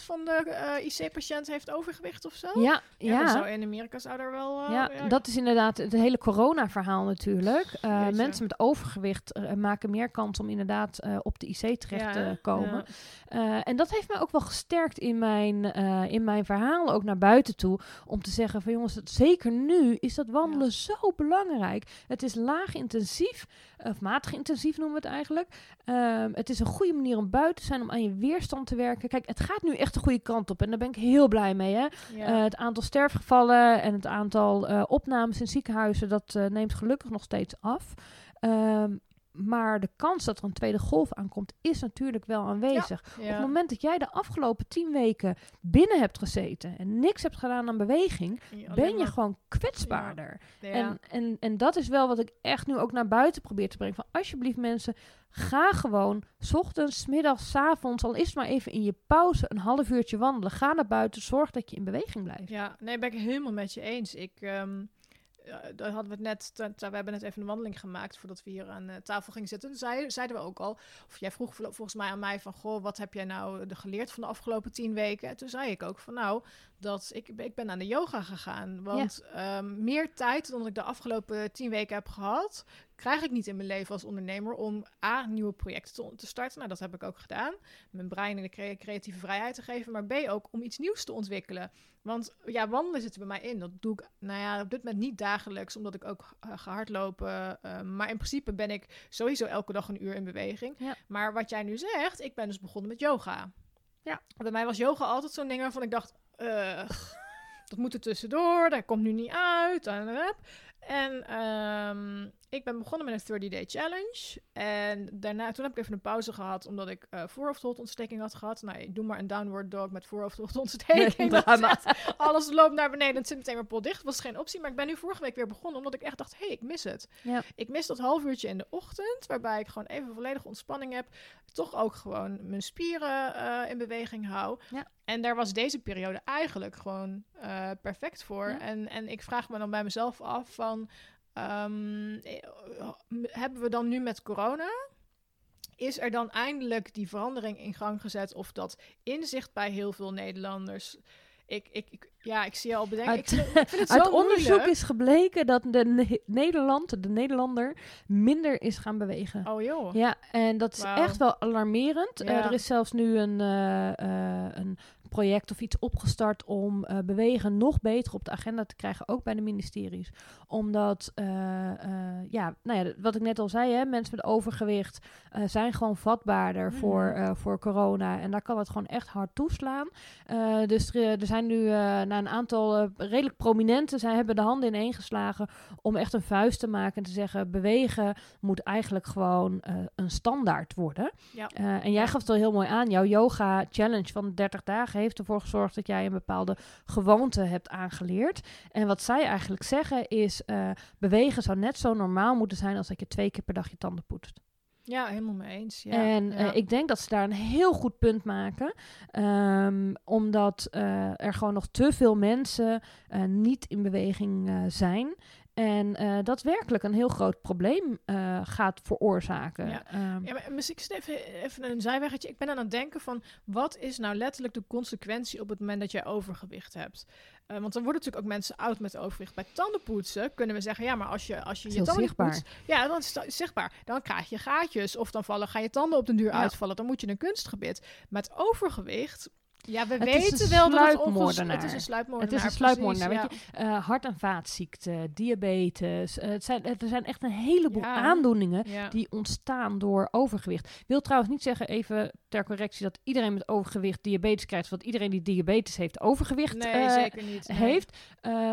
80% van de eh, IC-patiënten heeft overgewicht of zo? Ja, Ja, ja. in Amerika zou er wel. eh, Ja, dat is inderdaad het hele corona-verhaal natuurlijk. Eh, mensen met overgewicht eh, maken meer kans om inderdaad eh, op de IC terecht te komen. Eh, en dat heeft mij ook wel gesterkt in mijn, eh, in mijn verhaal, ook naar buiten toe. Om te zeggen van jongens, het- zeker nu is dat wandelen zo belangrijk. Het is laag intensief, of matig intensief noemen we het eigenlijk. Ehm, het is een goede manier om buiten te zijn, om aan je weerstand te werken. Kijk, het gaat nu echt de goede kant op en daar ben ik heel blij mee. Hè? Ja. Eh, het aantal sterfgevallen en het aantal eh, opnames in ziekenhuizen, dat eh, neemt gelukkig nog steeds af. Ehm, maar de kans dat er een tweede golf aankomt, is natuurlijk wel aanwezig. Op het moment dat jij de afgelopen tien weken binnen hebt gezeten en niks hebt gedaan aan beweging, ben je gewoon kwetsbaarder. En, en, en dat is wel wat ik echt nu ook naar buiten probeer te brengen. Van alsjeblieft mensen, ga gewoon s ochtends, middags, s avonds, al is het maar even in je pauze een half uurtje wandelen. Ga naar buiten, zorg dat je in beweging blijft. Ja, nee, ben ik helemaal met je eens. Ik... Ehm, daar hadden we het net, we hebben net even een wandeling gemaakt voordat we hier aan uh, tafel gingen zitten. Toen zeiden we ook al, of jij vroeg volgens mij aan mij van, goh, wat heb jij nou geleerd van de afgelopen tien weken? En toen zei ik ook van, nou, dat ik, ik ben aan de yoga gegaan. Want ehm, meer tijd dan ik de afgelopen tien weken heb gehad, krijg ik niet in mijn leven als ondernemer om A, nieuwe projecten te, te starten. Nou, dat heb ik ook gedaan. Mijn brein in de creatieve vrijheid te geven. Maar B, ook om iets nieuws te ontwikkelen. Want ja, wandelen zit er bij mij in. Dat doe ik, nou ja, op dit moment niet dagelijks, omdat ik ook uh, ga hardlopen. Uh, maar in principe ben ik sowieso elke dag een uur in beweging. Maar wat jij nu zegt, ik ben dus begonnen met yoga. Ja. Bij mij was yoga altijd zo'n ding waarvan ik dacht, dat moet er tussendoor, dat komt nu niet uit. En um, ik ben begonnen met een 30-day challenge. En daarna, toen heb ik even een pauze gehad, omdat ik uh, voorhoofdholtontsteking had gehad. Nou, ik doe maar een downward dog met voorhoofdholtontsteking. Nee, [LAUGHS] alles loopt naar beneden en het zit meteen weer pot dicht. Dat was geen optie. Maar ik ben nu vorige week weer begonnen, omdat ik echt dacht, hé, hey, ik mis het. Ja. Ik mis dat half uurtje in de ochtend, waarbij ik gewoon even volledige ontspanning heb. Toch ook gewoon mijn spieren uh, in beweging hou. Ja. En daar was deze periode eigenlijk gewoon uh, perfect voor. Ja. En, en ik vraag me dan bij mezelf af van... Um, hebben we dan nu met corona? Is er dan eindelijk die verandering in gang gezet? Of dat inzicht bij heel veel Nederlanders? Ik, ik, ik ja, ik zie je al bedenken. Uit, ik vind, het [LAUGHS] uit onderzoek is gebleken dat de Nederland, de Nederlander, minder is gaan bewegen. Oh joh. Ja, en dat is echt wel alarmerend. Ja. Uh, er is zelfs nu een, uh, uh, een project of iets opgestart om uh, bewegen nog beter op de agenda te krijgen, ook bij de ministeries. Omdat, uh, uh, ja, nou ja, wat ik net al zei, hè, mensen met overgewicht zijn gewoon vatbaarder mm. voor, voor corona. En daar kan het gewoon echt hard toeslaan. dus er, er, zijn nu na een aantal redelijk prominenten, zij hebben de handen ineen geslagen om echt een vuist te maken en te zeggen, bewegen moet eigenlijk gewoon een standaard worden. Ja. en jij gaf het al heel mooi aan, jouw yoga challenge van 30 dagen heeft ervoor gezorgd dat jij een bepaalde gewoonte hebt aangeleerd. En wat zij eigenlijk zeggen is, uh, bewegen zou net zo normaal moeten zijn als dat je twee keer per dag je tanden poetst. Ja, helemaal mee eens. Ja, en uh, ik denk dat ze daar een heel goed punt maken. Um, omdat uh, er gewoon nog te veel mensen uh, niet in beweging zijn. En uh, dat werkelijk een heel groot probleem uh, gaat veroorzaken. Ja, um, ja maar misschien even, even een zijweggetje. Ik ben aan het denken van... wat is nou letterlijk de consequentie op het moment dat jij overgewicht hebt? Uh, want dan worden natuurlijk ook mensen oud met overgewicht. Bij tandenpoetsen kunnen we zeggen... ja, maar als je als je, je tanden poetst... Ja, dan is het zichtbaar. Dan krijg je gaatjes of dan vallen, gaan je tanden op de duur ja. uitvallen. Dan moet je een kunstgebit. Met overgewicht ja, we weten wel dat het, het is een sluipmoordenaar. Het is een sluipmoordenaar. Weet je? Uh, hart- en vaatziekten, diabetes. Uh, het zijn, er zijn echt een heleboel ja. aandoeningen ja. die ontstaan door overgewicht. Wil trouwens niet zeggen, even ter correctie, dat iedereen met overgewicht diabetes krijgt. Want iedereen die diabetes heeft, overgewicht nee, uh, zeker niet, nee. heeft.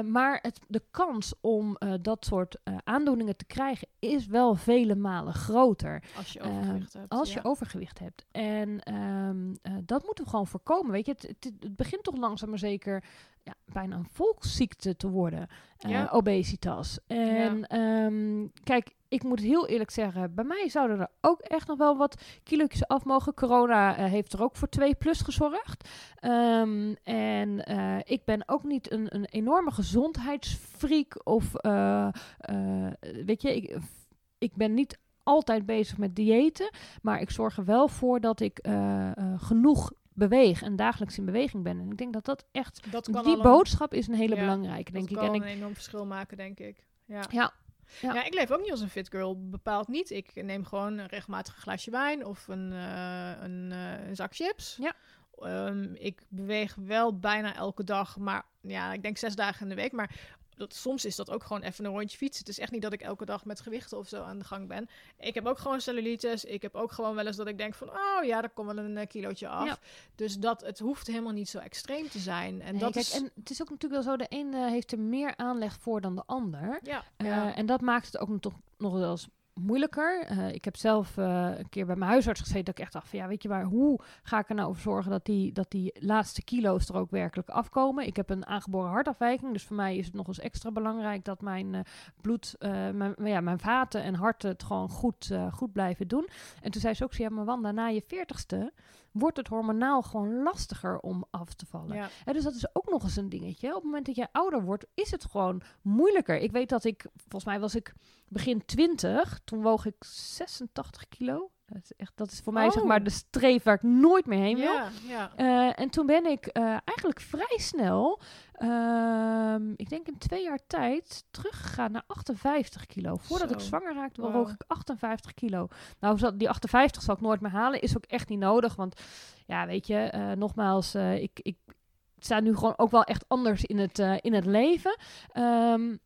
maar het, de kans om dat soort aandoeningen te krijgen is wel vele malen groter. Als je overgewicht hebt. Als je overgewicht hebt. En um, dat moeten we gewoon voorkomen. Weet je, het, het, het, begint toch langzaam maar zeker ja, bijna een volksziekte te worden. Uh, ja. Obesitas. En ja. um, kijk, ik moet heel eerlijk zeggen, bij mij zouden er ook echt nog wel wat kilo's af mogen. Corona uh, heeft er ook voor 2 plus gezorgd. Um, en uh, ik ben ook niet een, een enorme gezondheidsfreak of weet je, ik, ik ben niet altijd bezig met diëten, maar ik zorg er wel voor dat ik genoeg beweeg en dagelijks in beweging ben. En ik denk dat dat echt, dat die boodschap is een hele ja, belangrijke, denk ik. Dat kan en een enorm verschil maken, denk ik. Ja. ja. Ja. ja. ik leef ook niet als een fit girl, bepaald niet. Ik neem gewoon een regelmatig glaasje wijn of een, uh, een, uh, een, zak chips. Ja. Um, ik beweeg wel bijna elke dag, maar ja, ik denk zes dagen in de week. Maar dat, soms is dat ook gewoon even een rondje fietsen. Het is echt niet dat ik elke dag met gewichten of zo aan de gang ben. Ik heb ook gewoon cellulitis. Ik heb ook gewoon wel eens dat ik denk van... oh ja, daar komt wel een uh, kilootje af. Ja. Dus dat, het hoeft helemaal niet zo extreem te zijn. En, nee, dat kijk, is... en het is ook natuurlijk wel zo... de een uh, heeft er meer aanleg voor dan de ander. Ja, uh, ja. En dat maakt het ook nog, nog wel eens moeilijker. Eh, ik heb zelf eh, een keer bij mijn huisarts gezeten dat ik echt dacht ja, weet je waar, hoe ga ik er nou voor zorgen dat die, dat die laatste kilo's er ook werkelijk afkomen? Ik heb een aangeboren hartafwijking, dus voor mij is het nog eens extra belangrijk dat mijn uh, bloed, mijn, ja, mijn vaten en harten het gewoon goed, goed blijven doen. En toen zei ze ook ja, maar Wanda, na je veertigste wordt het hormonaal gewoon lastiger om af te vallen. Ja. dus dat is ook nog eens een dingetje. Op het moment dat je ouder wordt, is het gewoon moeilijker. Ik weet dat ik, volgens mij was ik begin 20, toen woog ik 86 kilo. Dat is, echt, dat is voor mij zeg oh. maar de streef waar ik nooit meer heen wil. Ja, ja. Uh, en toen ben ik uh, eigenlijk vrij snel, uh, ik denk in twee jaar tijd, teruggegaan naar 58 kilo. Voordat Zo. ik zwanger raakte, wow. woog ik 58 kilo. Nou, die 58 zal ik nooit meer halen. Is ook echt niet nodig. Want ja, weet je, eh, nogmaals, ik, ik sta nu gewoon ook wel echt anders in het, in het leven. Um,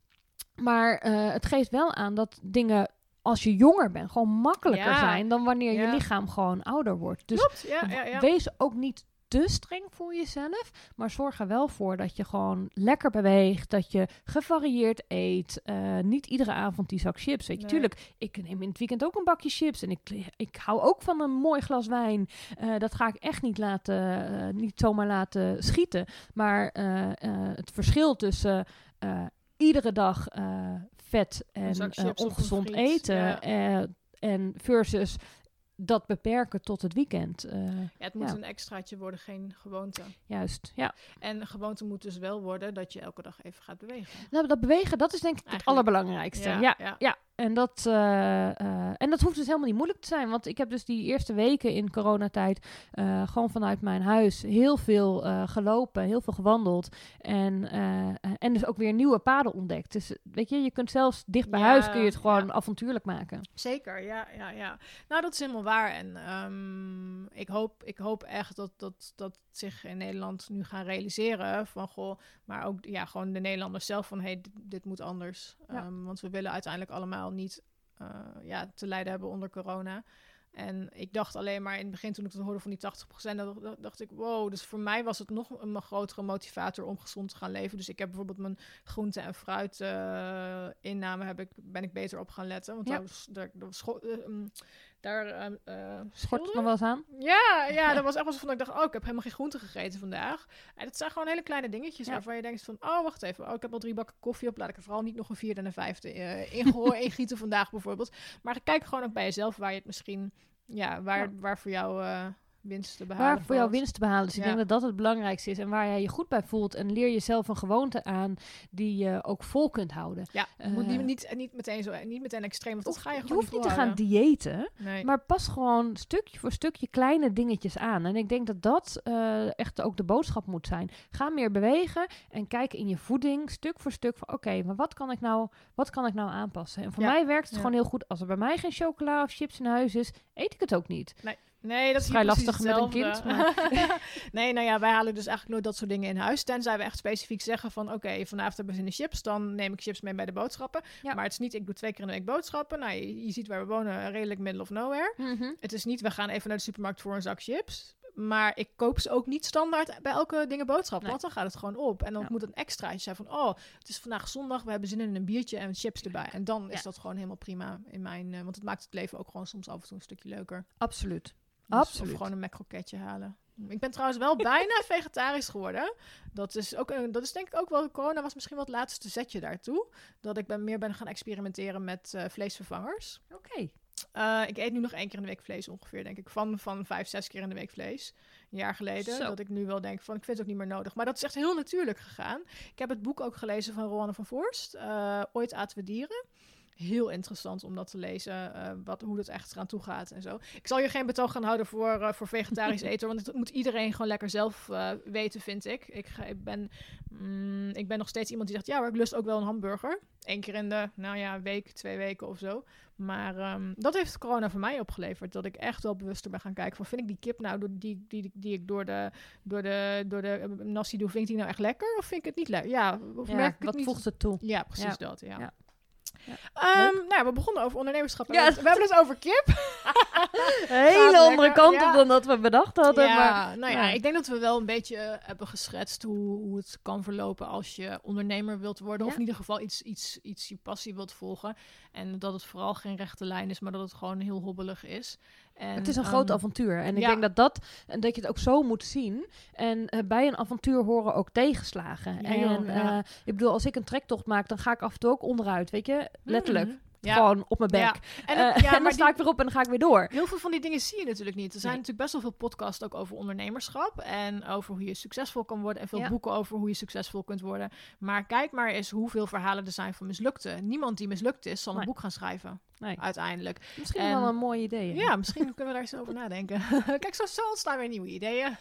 maar het geeft wel aan dat dingen als je jonger bent gewoon makkelijker zijn dan wanneer je lichaam gewoon ouder wordt. Dus Klopt, ja, wees ook niet te streng voor jezelf, maar zorg er wel voor dat je gewoon lekker beweegt, dat je gevarieerd eet. Uh, niet iedere avond die zak chips. Weet je, tuurlijk, ik neem in het weekend ook een bakje chips en ik, ik hou ook van een mooi glas wijn. Uh, dat ga ik echt niet laten, uh, niet zomaar laten schieten. Maar het verschil tussen iedere dag vet en uh, ongezond eten. En versus dat beperken tot het weekend. ja, het moet een extraatje worden, geen gewoonte. Juist, ja. En gewoonte moet dus wel worden dat je elke dag even gaat bewegen. Nou, dat bewegen, dat is denk ik het allerbelangrijkste. Ja, ja, ja. En dat, uh, uh, en dat hoeft dus helemaal niet moeilijk te zijn. Want ik heb dus die eerste weken in coronatijd uh, gewoon vanuit mijn huis heel veel gelopen, heel veel gewandeld. En, en dus ook weer nieuwe paden ontdekt. Dus weet je, je kunt zelfs dicht bij huis kun je het gewoon avontuurlijk maken. Zeker, ja, ja, ja. Nou, dat is helemaal waar. En um, ik, hoop, ik hoop echt dat, dat, dat zich in Nederland nu gaan realiseren van goh, maar ook ja, gewoon de Nederlanders zelf van hey, dit, moet anders. Um, want we willen uiteindelijk allemaal niet uh, ja, te lijden hebben onder corona. En ik dacht alleen maar in het begin toen ik het hoorde van die 80%, dan dacht ik, wow, dus voor mij was het nog een grotere motivator om gezond te gaan leven. Dus ik heb bijvoorbeeld mijn groente- en fruit uh, inname, heb ik, ben ik beter op gaan letten. Want ja. daar was, daar, was uh, daar uh, schort het nog wel eens aan. Ja, ja, dat was echt wel zo van ik dacht, oh, ik heb helemaal geen groente gegeten vandaag. En dat zijn gewoon hele kleine dingetjes waarvan je denkt van, oh, wacht even, oh, ik heb al drie bakken koffie op, laat ik er vooral niet nog een vierde en een vijfde uh, [LAUGHS] ingieten vandaag bijvoorbeeld. Maar kijk gewoon ook bij jezelf waar je het misschien, ja, waar, waar voor jou uh, winst te behalen. Waar voor jou winst te behalen. Dus ik denk dat dat het belangrijkste is. En waar jij je goed bij voelt. En leer jezelf een gewoonte aan die je ook vol kunt houden. Ja, moet niet, niet, niet, meteen zo, niet meteen extreem. Want dat ga je gewoon Je hoeft niet te gaan diëten. Maar pas gewoon stukje voor stukje kleine dingetjes aan. En ik denk dat dat uh, echt ook de boodschap moet zijn. Ga meer bewegen en kijk in je voeding stuk voor stuk van oké, maar wat kan ik nou, wat kan ik nou aanpassen? En voor mij werkt het gewoon heel goed. Als er bij mij geen chocola of chips in huis is, eet ik het ook niet. Nee. Nee, dat is vrij lastig met een kind. [LAUGHS] nee, nou ja, wij halen dus eigenlijk nooit dat soort dingen in huis. Tenzij we echt specifiek zeggen van... oké, vanavond hebben we zin in chips, dan neem ik chips mee bij de boodschappen. Maar het is niet, ik doe twee keer in de week boodschappen. Nou, je, ziet waar we wonen, redelijk middle of nowhere. Mhm. Het is niet, we gaan even naar de supermarkt voor een zak chips. Maar ik koop ze ook niet standaard bij elke dingen boodschappen. Want dan gaat het gewoon op. En dan moet een extraatje zijn van... oh, het is vandaag zondag, we hebben zin in een biertje en chips erbij. En dan is dat gewoon helemaal prima in mijn... Uh, want het maakt het leven ook gewoon soms af en toe een stukje leuker. Absoluut. Dus Absoluut. Of gewoon een McCrocketje halen. Ik ben trouwens wel bijna [LAUGHS] vegetarisch geworden. Dat is, ook een, dat is denk ik ook wel... Corona was misschien wel het laatste zetje daartoe. Dat ik ben, meer ben gaan experimenteren met uh, vleesvervangers. Oké. Uh, ik eet nu nog één keer in de week vlees ongeveer, denk ik. Van, van vijf, zes keer in de week vlees. Een jaar geleden. Zo. Dat ik nu wel denk van, ik vind het ook niet meer nodig. Maar dat is echt heel natuurlijk gegaan. Ik heb het boek ook gelezen van Roanne van Voorst. Uh, Ooit aten we dieren heel interessant om dat te lezen. Uh, wat, hoe dat echt eraan toe gaat en zo. Ik zal je geen betoog gaan houden voor, uh, voor vegetarisch [LAUGHS] eten. Want het moet iedereen gewoon lekker zelf uh, weten, vind ik. Ik, ga, ik, ben, mm, ik ben nog steeds iemand die zegt: ja, maar ik lust ook wel een hamburger. Eén keer in de, nou ja, week, twee weken of zo. Maar um, dat heeft corona voor mij opgeleverd. Dat ik echt wel bewuster ben gaan kijken van... vind ik die kip nou, die, die, die ik door de, door de, door de nasi doe... vind ik die nou echt lekker? Of vind ik het niet lekker? Ja, of ja, merk ik wat voegt het toe? Ja, precies dat, ja. ja. Ja. Um, nou, we begonnen over ondernemerschap. Ja. We hebben het over kip. [LAUGHS] Hele andere kant op dan dat we bedacht hadden. Maar, nou ja, ik denk dat we wel een beetje eh, hebben geschetst hoe, hoe het kan verlopen als je ondernemer wilt worden. Of in ieder geval iets, iets, iets je passie wilt volgen. En dat het vooral geen rechte lijn is, maar dat het gewoon heel hobbelig is. En, het is een groot ehm, avontuur. En ik denk dat, dat, en dat je het ook zo moet zien. En uh, bij een avontuur horen ook tegenslagen. en uh, ik bedoel, als ik een trektocht maak, dan ga ik af en toe ook onderuit. Weet je, letterlijk. Mm. Gewoon op mijn bek. Ja. En, uh, ja, en dan sta ik weer op en dan ga ik weer door. Heel veel van die dingen zie je natuurlijk niet. Er zijn natuurlijk best wel veel podcasts ook over ondernemerschap. En over hoe je succesvol kan worden. En veel boeken over hoe je succesvol kunt worden. Maar kijk maar eens hoeveel verhalen er zijn van mislukte. Niemand die mislukt is, zal een boek gaan schrijven. Nee. Uiteindelijk. Misschien wel een mooi idee. Ja, misschien [LAUGHS] kunnen we daar eens over nadenken. [LAUGHS] Kijk, zo, zo ontstaan weer nieuwe ideeën.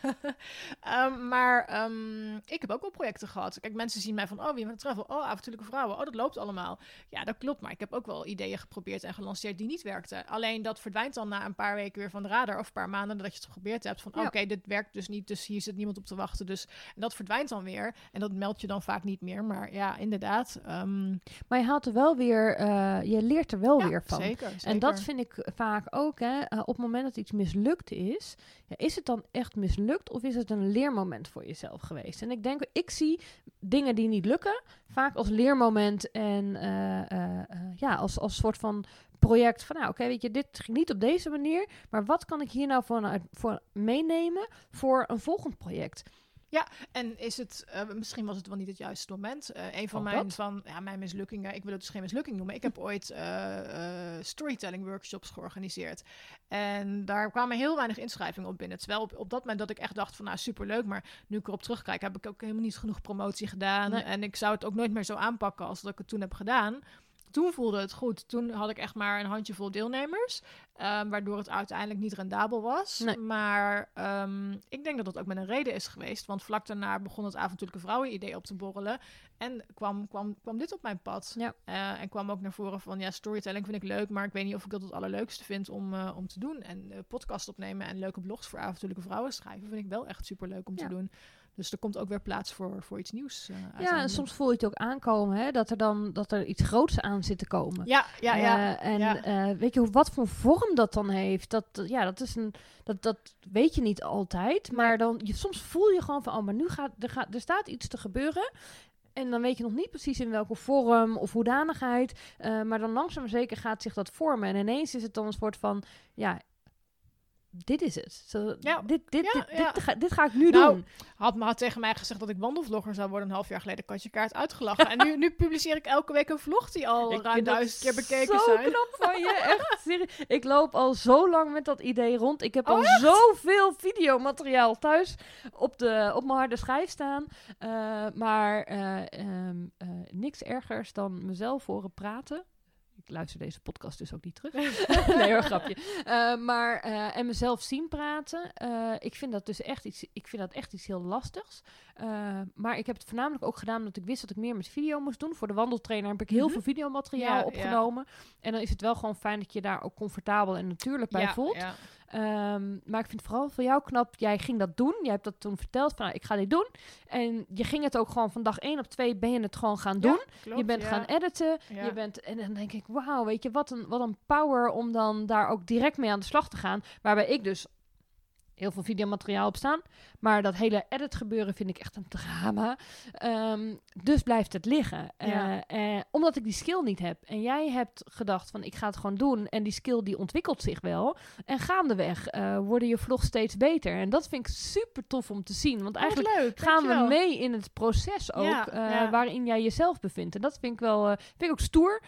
um, [LAUGHS] maar um, ik heb ook wel projecten gehad. Kijk, mensen zien mij van, oh, wie met travel? Oh, avontuurlijke vrouwen. Oh, dat loopt allemaal. Ja, dat klopt. Maar ik heb ook wel ideeën geprobeerd en gelanceerd die niet werkten. Alleen dat verdwijnt dan na een paar weken weer van de radar. Of een paar maanden dat je het geprobeerd hebt. Van, oké, dit werkt dus niet. Dus hier zit niemand op te wachten. Dus en dat verdwijnt dan weer. En dat meld je dan vaak niet meer. Maar ja, inderdaad. Um... Maar je haalt er wel weer, uh, je leert er wel weer Zeker, zeker. En dat vind ik vaak ook. Hè, uh, op het moment dat iets mislukt is, ja, is het dan echt mislukt of is het een leermoment voor jezelf geweest? En ik denk, ik zie dingen die niet lukken vaak als leermoment en uh, ja, als, als soort van project van, nou oké, weet je, dit ging niet op deze manier, maar wat kan ik hier nou voor, voor meenemen voor een volgend project? Ja, en is het, uh, misschien was het wel niet het juiste moment. Uh, een van mijn, van, ja, mijn mislukkingen, ik wil het dus geen mislukking noemen. Ik heb ooit uh, storytelling workshops georganiseerd. En daar kwamen heel weinig inschrijvingen op binnen. Terwijl op, op dat moment dat ik echt dacht van, nou superleuk. Maar nu ik erop terugkijk, heb ik ook helemaal niet genoeg promotie gedaan. En ik zou het ook nooit meer zo aanpakken als dat ik het toen heb gedaan toen voelde het goed. Toen had ik echt maar een handjevol deelnemers. Um, waardoor het uiteindelijk niet rendabel was. Maar um, ik denk dat dat ook met een reden is geweest. Want vlak daarna begon het avontuurlijke vrouwen-idee op te borrelen. En kwam, kwam, kwam dit op mijn pad. Ja. Uh, en kwam ook naar voren van, ja, storytelling vind ik leuk. Maar ik weet niet of ik dat het allerleukste vind om, uh, om te doen. En uh, podcast opnemen en leuke blogs voor avontuurlijke vrouwen schrijven... vind ik wel echt super leuk om te doen. Dus er komt ook weer plaats voor, voor iets nieuws. Uh, ja, en soms voel je het ook aankomen, hè? Dat er dan dat er iets groots aan zit te komen. Ja, ja, ja. Uh, en ja. Uh, weet je wat voor vorm dat dan heeft? Dat, ja, dat is een. Dat, dat weet je niet altijd. Maar dan je, soms voel je gewoon van, oh, maar nu gaat er, gaat er staat iets te gebeuren. En dan weet je nog niet precies in welke vorm of hoedanigheid. Maar dan langzaam zeker gaat zich dat vormen. En ineens is het dan een soort van, ja, dit is het. Zo, ja. Dit, dit, ja, dit, ja. Dit, ga, dit, ga, ik nu nou, doen. Had me tegen mij gezegd dat ik wandelvlogger zou worden een half jaar geleden. Katje kaart uitgelachen. en nu, nu publiceer ik elke week een vlog die al [LAUGHS] ik ruim duizend keer bekeken zo zijn. knap van je. [LAUGHS] Echt serieus. Ik loop al zo lang met dat idee rond. Ik heb oh, al echt? zoveel videomateriaal thuis op, de, op mijn harde schijf staan. Uh, maar uh, um, uh, niks ergers dan mezelf horen praten luister deze podcast dus ook niet terug. [LAUGHS] nee hoor, grapje. Uh, maar, uh, en mezelf zien praten. Uh, ik vind dat dus echt iets, ik vind dat echt iets heel lastigs. maar ik heb het voornamelijk ook gedaan omdat ik wist dat ik meer met video moest doen. Voor de wandeltrainer heb ik heel mm -hmm. veel videomateriaal ja, opgenomen. Ja. En dan is het wel gewoon fijn dat je daar ook comfortabel en natuurlijk bij ja, voelt. Um, maar ik vind vooral voor jou knap, jij ging dat doen. Jij hebt dat toen verteld van, nou, ik ga dit doen. En je ging het ook gewoon van dag 1 op 2 ben je het gewoon gaan doen. Ja, klopt, je bent ja. gaan editen. Ja. Je bent, en dan denk ik, wauw, weet je, wat een, wat een power om dan daar ook direct mee aan de slag te gaan. Waarbij ik dus heel veel videomateriaal op staan. Maar dat hele edit gebeuren vind ik echt een drama. Um, dus blijft het liggen. Ja. Uh, uh, omdat ik die skill niet heb. En jij hebt gedacht van ik ga het gewoon doen. En die skill die ontwikkelt zich wel. En gaandeweg uh, worden je vlogs steeds beter. En dat vind ik super tof om te zien. Want eigenlijk leuk, gaan we mee in het proces ook. Ja, ja. Waarin jij jezelf bevindt. En dat vind ik wel vind ik ook stoer.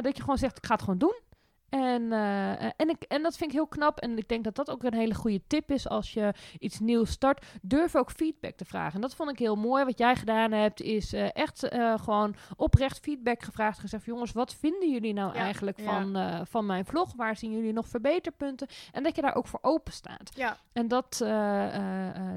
dat je gewoon zegt ik ga het gewoon doen. En, uh, en, ik, en dat vind ik heel knap. En ik denk dat dat ook een hele goede tip is als je iets nieuws start. Durf ook feedback te vragen. En dat vond ik heel mooi. Wat jij gedaan hebt, is uh, echt uh, gewoon oprecht feedback gevraagd. Gezegd, jongens, wat vinden jullie nou ja, eigenlijk van, van mijn vlog? Waar zien jullie nog verbeterpunten? En dat je daar ook voor open staat. Ja. En dat,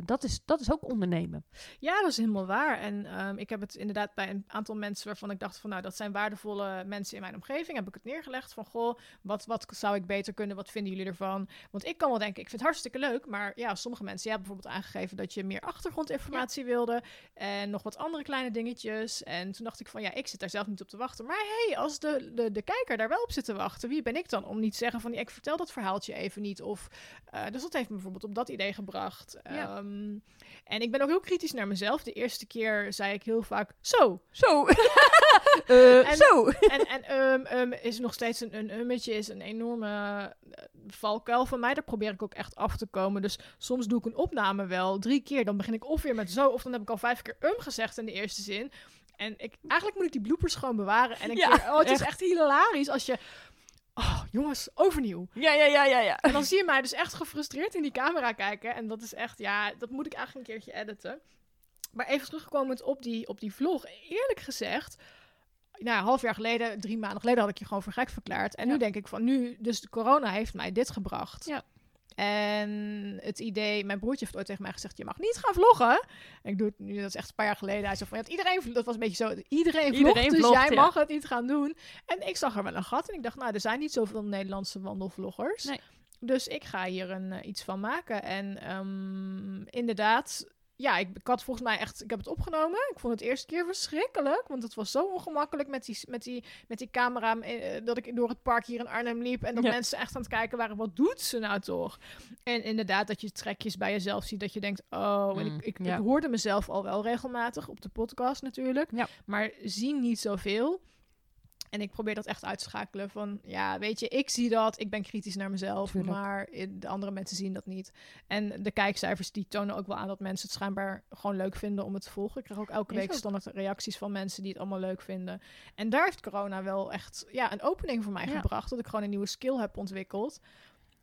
dat, is, dat is ook ondernemen. Ja, dat is helemaal waar. En um, ik heb het inderdaad bij een aantal mensen waarvan ik dacht van, nou, dat zijn waardevolle mensen in mijn omgeving. Heb ik het neergelegd van, goh Wat, wat zou ik beter kunnen? Wat vinden jullie ervan? Want ik kan wel denken, ik vind het hartstikke leuk. Maar ja, sommige mensen, jij hebt bijvoorbeeld aangegeven dat je meer achtergrondinformatie wilde. En nog wat andere kleine dingetjes. En toen dacht ik van, ja, ik zit daar zelf niet op te wachten. Maar hey, als de, de, de kijker daar wel op zit te wachten, wie ben ik dan om niet te zeggen van, ik vertel dat verhaaltje even niet. Of, uh, dus dat heeft me bijvoorbeeld op dat idee gebracht. Ja. Ehm, en ik ben ook heel kritisch naar mezelf. De eerste keer zei ik heel vaak, zo. Zo. uh, [LAUGHS] en, zo. en, en um, um, is nog steeds een, een ummetje, is een enorme uh, valkuil van mij. Daar probeer ik ook echt af te komen. Dus soms doe ik een opname wel drie keer. Dan begin ik of weer met zo, of dan heb ik al vijf keer um gezegd in de eerste zin. En ik, eigenlijk moet ik die bloopers gewoon bewaren. En ik ja, keer, oh, het is echt hilarisch als je Oh, jongens, overnieuw. Ja, ja, ja, ja, ja. En dan zie je mij dus echt gefrustreerd in die camera kijken. En dat is echt, ja, dat moet ik eigenlijk een keertje editen. Maar even terugkomend op die, op die vlog. Eerlijk gezegd, nou, een half jaar geleden, drie maanden geleden had ik je gewoon voor gek verklaard. En ja. nu denk ik van nu, dus de corona heeft mij dit gebracht. Ja. En het idee, mijn broertje heeft ooit tegen mij gezegd: Je mag niet gaan vloggen. En ik doe het nu, dat is echt een paar jaar geleden. Hij zei van ja, iedereen, dat was een beetje zo: iedereen, iedereen vlogt, dus jij ja. mag het niet gaan doen. En ik zag er wel een gat en ik dacht: Nou, er zijn niet zoveel Nederlandse wandelvloggers. Nee. Dus ik ga hier een, uh, iets van maken. En um, inderdaad, ja, ik, ik, had volgens mij echt, ik heb het opgenomen. Ik vond het eerste keer verschrikkelijk, want het was zo ongemakkelijk met die, met die, met die camera. Eh, dat ik door het park hier in Arnhem liep en dat ja. mensen echt aan het kijken waren, wat doet ze nou toch? En inderdaad, dat je trekjes bij jezelf ziet, dat je denkt, oh, en ik, ik, ja. ik hoorde mezelf al wel regelmatig op de podcast natuurlijk, ja. maar zie niet zoveel. En ik probeer dat echt uit te schakelen van, ja, weet je, ik zie dat, ik ben kritisch naar mezelf, Tuurlijk. maar de andere mensen zien dat niet. En de kijkcijfers, die tonen ook wel aan dat mensen het schijnbaar gewoon leuk vinden om het te volgen. Ik krijg ook elke week standaard reacties van mensen die het allemaal leuk vinden. En daar heeft corona wel echt, ja, een opening voor mij ja. gebracht, dat ik gewoon een nieuwe skill heb ontwikkeld.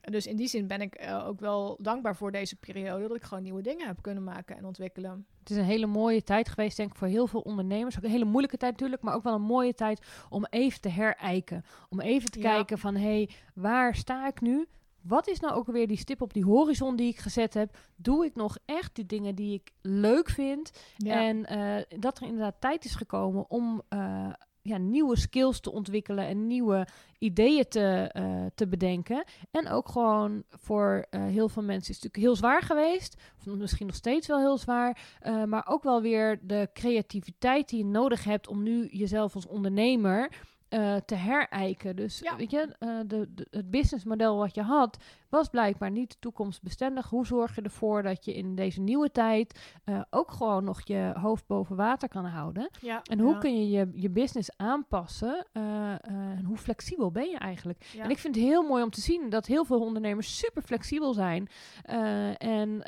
Dus in die zin ben ik uh, ook wel dankbaar voor deze periode. Dat ik gewoon nieuwe dingen heb kunnen maken en ontwikkelen. Het is een hele mooie tijd geweest, denk ik, voor heel veel ondernemers. Ook een hele moeilijke tijd natuurlijk, maar ook wel een mooie tijd om even te herijken. Om even te ja. kijken van, hé, hey, waar sta ik nu? Wat is nou ook weer die stip op die horizon die ik gezet heb? Doe ik nog echt die dingen die ik leuk vind? Ja. En uh, dat er inderdaad tijd is gekomen om... Uh, ja, nieuwe skills te ontwikkelen en nieuwe ideeën te, uh, te bedenken. En ook gewoon voor uh, heel veel mensen is het natuurlijk heel zwaar geweest. Of misschien nog steeds wel heel zwaar. Uh, maar ook wel weer de creativiteit die je nodig hebt om nu jezelf als ondernemer uh, te herijken. Dus ja. weet je, uh, de, de, het businessmodel wat je had, was blijkbaar niet toekomstbestendig. Hoe zorg je ervoor dat je in deze nieuwe tijd uh, ook gewoon nog je hoofd boven water kan houden? Ja, en hoe ja. kun je, je je business aanpassen? en hoe flexibel ben je eigenlijk? En ik vind het heel mooi om te zien dat heel veel ondernemers super flexibel zijn. en,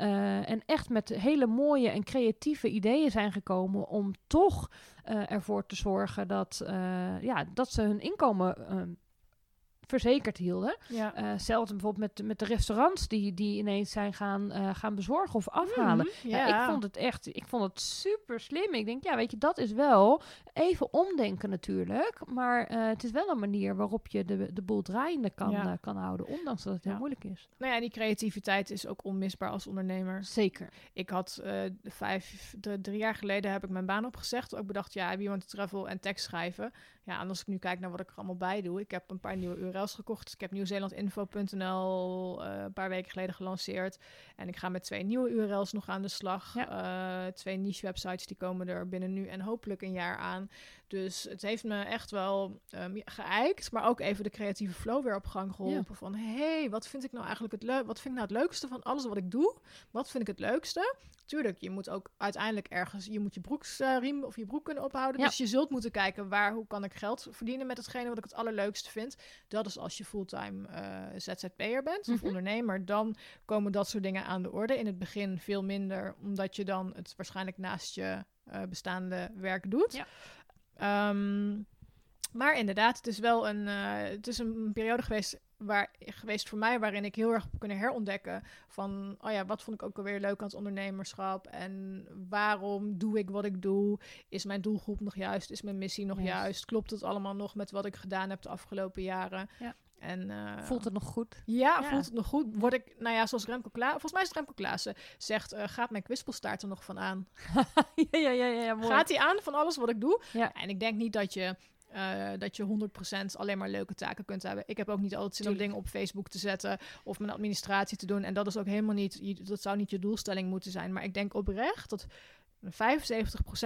en echt met hele mooie en creatieve ideeën zijn gekomen om toch ervoor te zorgen dat, uh, ja, dat ze hun inkomen uh, verzekerd hielden. Ja. Uh, zelfs bijvoorbeeld met, met de restaurants die, die ineens zijn gaan, uh, gaan bezorgen of afhalen. Mm, ja. ja. ik vond het echt, ik vond het super slim. Ik denk, ja, weet je, dat is wel even omdenken natuurlijk. Maar uh, het is wel een manier waarop je de, de boel draaiende kan, ja. kan houden, ondanks dat het heel moeilijk is. Nou ja, die creativiteit is ook onmisbaar als ondernemer. Zeker. Ik had vijf, de, drie jaar geleden heb ik mijn baan opgezegd. Ook bedacht, ja, wie want travel en tekst schrijven. Ja, en als ik nu kijk naar wat ik er allemaal bij doe. Ik heb een paar nieuwe Gekocht. Ik heb nieuwzeelandinfo.nl uh, een paar weken geleden gelanceerd. En ik ga met twee nieuwe URL's nog aan de slag. Ja. Uh, twee niche websites die komen er binnen nu en hopelijk een jaar aan. Dus het heeft me echt wel um, geëikt, maar ook even de creatieve flow weer op gang geholpen. Ja. Van hey, wat vind ik nou eigenlijk het leuk? Wat vind ik nou het leukste van alles wat ik doe? Wat vind ik het leukste? Tuurlijk, je moet ook uiteindelijk ergens, je moet je broeksriem uh, of je broek kunnen ophouden. Ja. Dus je zult moeten kijken waar, hoe kan ik geld verdienen met hetgene wat ik het allerleukste vind. Dat is als je fulltime uh, ZZP'er bent of mm -hmm. ondernemer, dan komen dat soort dingen aan de orde. In het begin veel minder, omdat je dan het waarschijnlijk naast je uh, bestaande werk doet. Ja. Um, maar inderdaad, het is wel een, uh, het is een periode geweest, waar, geweest voor mij waarin ik heel erg heb kunnen herontdekken van, oh ja, wat vond ik ook alweer leuk aan het ondernemerschap en waarom doe ik wat ik doe? Is mijn doelgroep nog juist? Is mijn missie nog Yes. juist? Klopt het allemaal nog met wat ik gedaan heb de afgelopen jaren? Ja. En, uh, Voelt het nog goed? Ja, ja, voelt het nog goed? Word ik, nou ja, zoals Remco Klaassen, volgens mij is het Remco Klaassen, zegt, uh, gaat mijn kwispelstaart er nog van aan? [LAUGHS] ja, ja, ja, ja, mooi. Gaat hij aan van alles wat ik doe? Ja. En ik denk niet dat je uh, dat je 100% alleen maar leuke taken kunt hebben. Ik heb ook niet altijd zin om dingen op Facebook te zetten of mijn administratie te doen. En dat is ook helemaal niet, dat zou niet je doelstelling moeten zijn. Maar ik denk oprecht dat 75%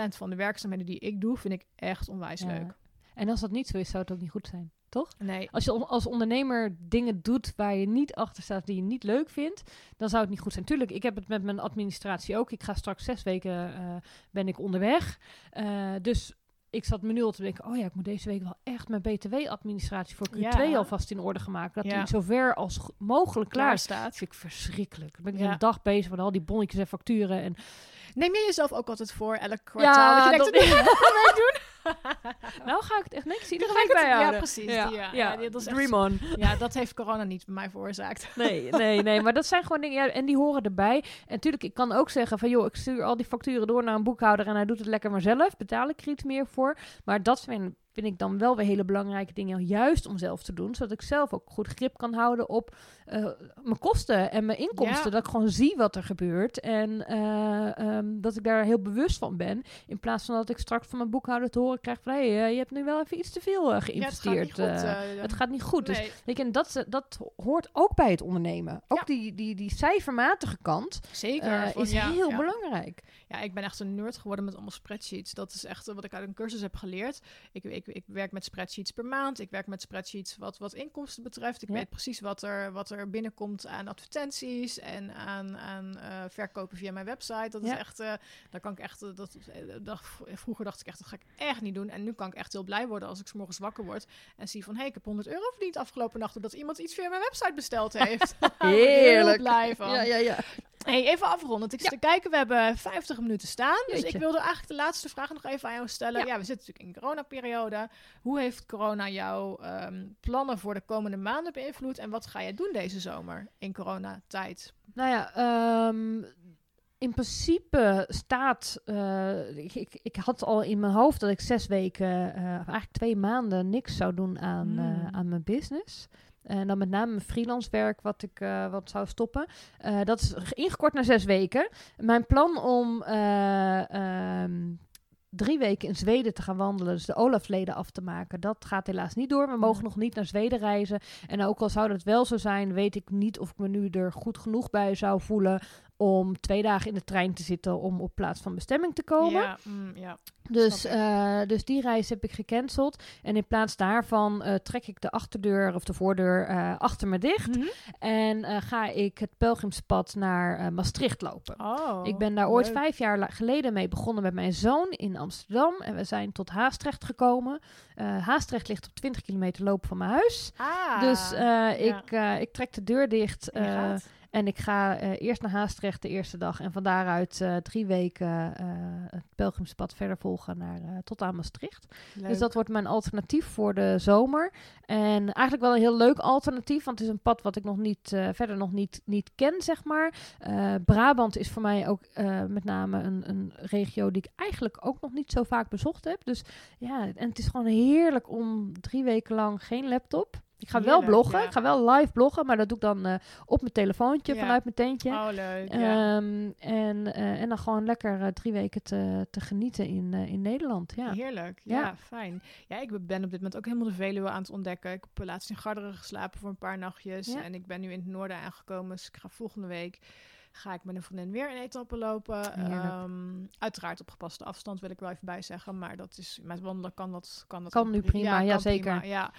van de werkzaamheden die ik doe, vind ik echt onwijs leuk. En als dat niet zo is, zou het ook niet goed zijn, toch? Nee. Als je als ondernemer dingen doet waar je niet achter staat, die je niet leuk vindt, dan zou het niet goed zijn. Tuurlijk, ik heb het met mijn administratie ook. Ik ga straks zes weken uh, ben ik onderweg. Uh, dus ik zat me nu al te denken, oh ja, ik moet deze week wel echt mijn btw-administratie voor Q2 ja. alvast in orde gemaakt. Dat ja. die zover als mogelijk klaar, staat. vind ik verschrikkelijk. Dan ben ik ja. een dag bezig met al die bonnetjes en facturen en Neem je jezelf ook altijd voor elk kwartaal? Ja, dat je denkt, dat [LAUGHS] doen? [LAUGHS] nou ga ik het echt niks iedere week bij Ja, precies. Ja, die, ja. ja, dat is Dream on. Ja, dat heeft corona niet bij mij veroorzaakt. [LAUGHS] nee, nee, nee. Maar dat zijn gewoon dingen, ja, en die horen erbij. En natuurlijk, ik kan ook zeggen van, joh, ik stuur al die facturen door naar een boekhouder en hij doet het lekker maar zelf. Betaal ik er iets meer voor. Maar dat zijn vind ik dan wel weer hele belangrijke dingen juist om zelf te doen. Zodat ik zelf ook goed grip kan houden op uh, mijn kosten en mijn inkomsten. Dat ik gewoon zie wat er gebeurt. En uh, um, dat ik daar heel bewust van ben. In plaats van dat ik straks van mijn boekhouder te horen krijg van... hé, hey, je hebt nu wel even iets te veel geïnvesteerd. Ja, het, gaat niet goed, het gaat niet goed. Dus weet je, dat, dat hoort ook bij het ondernemen. Ook die, die, die cijfermatige kant Zeker, is heel belangrijk. Ja, ik ben echt een nerd geworden met allemaal spreadsheets. Dat is echt wat ik uit een cursus heb geleerd. Ik, ik, ik werk met spreadsheets per maand. Ik werk met spreadsheets wat, wat inkomsten betreft. Ik weet precies wat er, wat er binnenkomt aan advertenties en aan, aan uh, verkopen via mijn website. Dat is echt, uh, daar kan ik echt, uh, dat, dat, vroeger dacht ik echt, dat ga ik echt niet doen. En nu kan ik echt heel blij worden als ik s morgens wakker word en zie van, hé, hey, ik heb 100 euro verdiend afgelopen nacht omdat iemand iets via mijn website besteld heeft. [LAUGHS] Heerlijk. blij van. Ja, ja, ja. Hey, even afronden. Het is te kijken, we hebben 50 minuten staan. Dus ik wilde eigenlijk de laatste vraag nog even aan jou stellen. Ja, we zitten natuurlijk in coronaperiode. Hoe heeft corona jouw ehm, plannen voor de komende maanden beïnvloed? En wat ga jij doen deze zomer in coronatijd? Nou ja, um, in principe staat. Uh, ik, ik, ik, had al in mijn hoofd dat ik zes weken, uh, eigenlijk twee maanden, niks zou doen aan, uh, aan mijn business. En dan met name mijn freelance werk, wat ik uh, wat zou stoppen. Uh, dat is ingekort naar zes weken. Mijn plan om uh, um, drie weken in Zweden te gaan wandelen, dus de Olafleden af te maken, dat gaat helaas niet door. We mogen nog niet naar Zweden reizen. En ook al zou dat wel zo zijn, weet ik niet of ik me nu er goed genoeg bij zou voelen om twee dagen in de trein te zitten om op plaats van bestemming te komen. Ja, mm, ja. Dus, uh, dus die reis heb ik gecanceld. En in plaats daarvan uh, trek ik de achterdeur of de voordeur uh, achter me dicht. Mm -hmm. En ga ik het pelgrimspad naar Maastricht lopen. Oh, ik ben daar ooit vijf jaar geleden mee begonnen met mijn zoon in Amsterdam. En we zijn tot Haastrecht gekomen. Haastrecht ligt op 20 kilometer lopen van mijn huis. Ah, dus ik, ik trek de deur dicht. En ik ga uh, eerst naar Haastrecht de eerste dag en van daaruit uh, drie weken uh, het pelgrimspad verder volgen naar, tot aan Maastricht. Leuk. Dus dat wordt mijn alternatief voor de zomer. En eigenlijk wel een heel leuk alternatief, want het is een pad wat ik nog niet, verder nog niet, niet ken, zeg maar. Brabant is voor mij ook met name een, een regio die ik eigenlijk ook nog niet zo vaak bezocht heb. Dus ja, en het is gewoon heerlijk om drie weken lang geen laptop ik ga wel bloggen. Ik ga wel live bloggen, maar dat doe ik dan uh, op mijn telefoontje vanuit mijn tentje. Oh, leuk. Um, en, uh, en dan gewoon lekker uh, drie weken te, te genieten in, in Nederland. Ja. Heerlijk. Ja. fijn. Ja, ik ben op dit moment ook helemaal de Veluwe aan het ontdekken. Ik heb laatst in Garderen geslapen voor een paar nachtjes. En ik ben nu in het noorden aangekomen. Dus ik ga volgende week ga ik met een vriendin weer een etappe lopen. Um, uiteraard op gepaste afstand wil ik wel even bij zeggen. Maar dat is met wandelen kan dat kan dat kan nu prima. Ja, ja zeker. Prima, ja.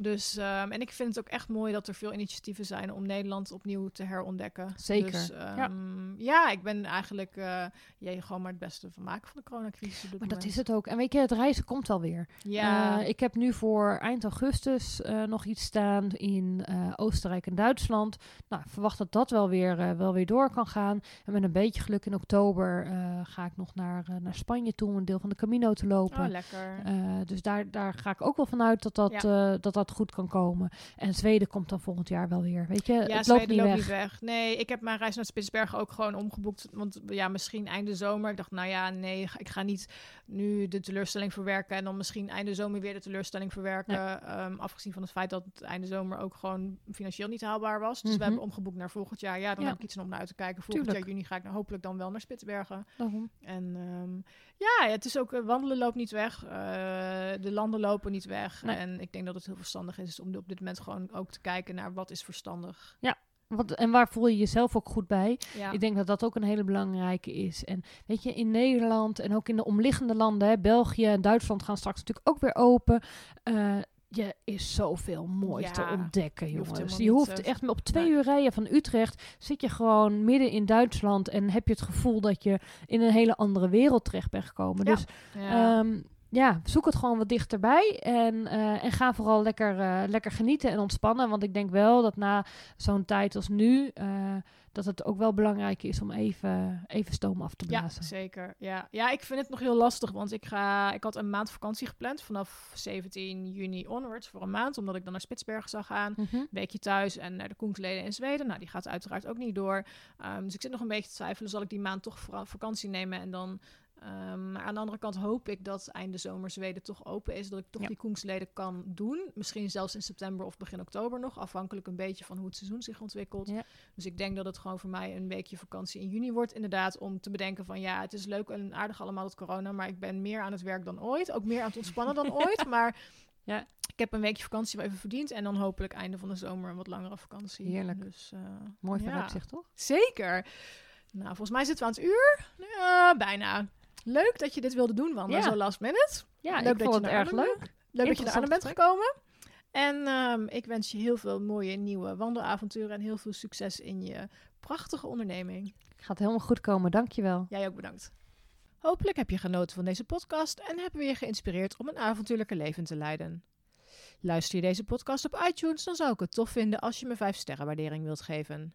Dus, um, en ik vind het ook echt mooi dat er veel initiatieven zijn om Nederland opnieuw te herontdekken. Zeker. Dus, um, ja. ja. ik ben eigenlijk uh, jij gewoon maar het beste van maken van de coronacrisis. Maar dat is het ook. En weet je, het reizen komt alweer. Ja. Uh, ik heb nu voor eind augustus uh, nog iets staan in Oostenrijk en Duitsland. Nou, verwacht dat dat wel weer, wel weer door kan gaan. En met een beetje geluk in oktober ga ik nog naar, naar Spanje toe om een deel van de Camino te lopen. Oh, lekker. dus daar, daar ga ik ook wel vanuit dat dat, ja. dat, dat dat goed kan komen. En Zweden komt dan volgend jaar wel weer. Weet je, ja, het loopt, niet, loopt weg. niet weg. Nee, ik heb mijn reis naar Spitsbergen ook gewoon omgeboekt. Want ja, misschien einde zomer. Ik dacht, nou ja, nee, ik ga niet nu de teleurstelling verwerken. En dan misschien einde zomer weer de teleurstelling verwerken. Ja. Um, afgezien van het feit dat het einde zomer ook gewoon financieel niet haalbaar was. Dus mm -hmm. we hebben omgeboekt naar volgend jaar. Ja, dan ja. heb ik iets om naar uit te kijken. Volgend Tuurlijk. jaar juni ga ik nou hopelijk dan wel naar Spitsbergen. Waarom? En um, Ja, het is ook, wandelen loopt niet weg. de landen lopen niet weg. En ik denk dat het heel verstandig is om op dit moment gewoon ook te kijken naar wat is verstandig. Ja, en waar voel je jezelf ook goed bij? Ik denk dat dat ook een hele belangrijke is. En weet je, in Nederland en ook in de omliggende landen, hè, België en Duitsland gaan straks natuurlijk ook weer open. Uh, je is zoveel moois te ontdekken, jongens. Je hoeft, je echt op twee uur rijden van Utrecht. Zit je gewoon midden in Duitsland en heb je het gevoel dat je in een hele andere wereld terecht bent gekomen. Dus ehm, ja, zoek het gewoon wat dichterbij. En, uh, en ga vooral lekker, uh, lekker genieten en ontspannen. Want ik denk wel dat na zo'n tijd als nu. Uh, dat het ook wel belangrijk is om even, even stoom af te blazen. Ja, zeker. Ja. ja, ik vind het nog heel lastig. Want ik, ga, ik had een maand vakantie gepland. Vanaf 17 juni onwards voor een maand. Omdat ik dan naar Spitsbergen zou gaan. Mm Een weekje thuis en naar de Koensleden in Zweden. Nou, die gaat uiteraard ook niet door. Um, dus ik zit nog een beetje te twijfelen. Zal ik die maand toch vakantie nemen en dan Um, maar aan de andere kant hoop ik dat einde zomer Zweden toch open is. Dat ik toch die koensleden kan doen. Misschien zelfs in september of begin oktober nog. Afhankelijk een beetje van hoe het seizoen zich ontwikkelt. Dus ik denk dat het gewoon voor mij een weekje vakantie in juni wordt. Inderdaad, om te bedenken van ja, het is leuk en aardig allemaal dat corona. Maar ik ben meer aan het werk dan ooit. Ook meer aan het ontspannen dan [LAUGHS] ooit. Maar ja, ik heb een weekje vakantie wel even verdiend. En dan hopelijk einde van de zomer een wat langere vakantie. Heerlijk. Dus, uh, Mooi vooruitzicht, ja. toch? Zeker. Nou, volgens mij zitten we aan het uur. Ja, bijna. Leuk dat je dit wilde doen, Wanda, ja. zo last minute. Ja, leuk ik dat vond je het erg leuk. Leuk dat je er aan bent gekomen. En um, ik wens je heel veel mooie nieuwe wandelavonturen en heel veel succes in je prachtige onderneming. Gaat helemaal goed komen, dankjewel. Jij ook bedankt. Hopelijk heb je genoten van deze podcast en hebben we je geïnspireerd om een avontuurlijke leven te leiden. Luister je deze podcast op iTunes, dan zou ik het tof vinden als je me 5 sterren waardering wilt geven.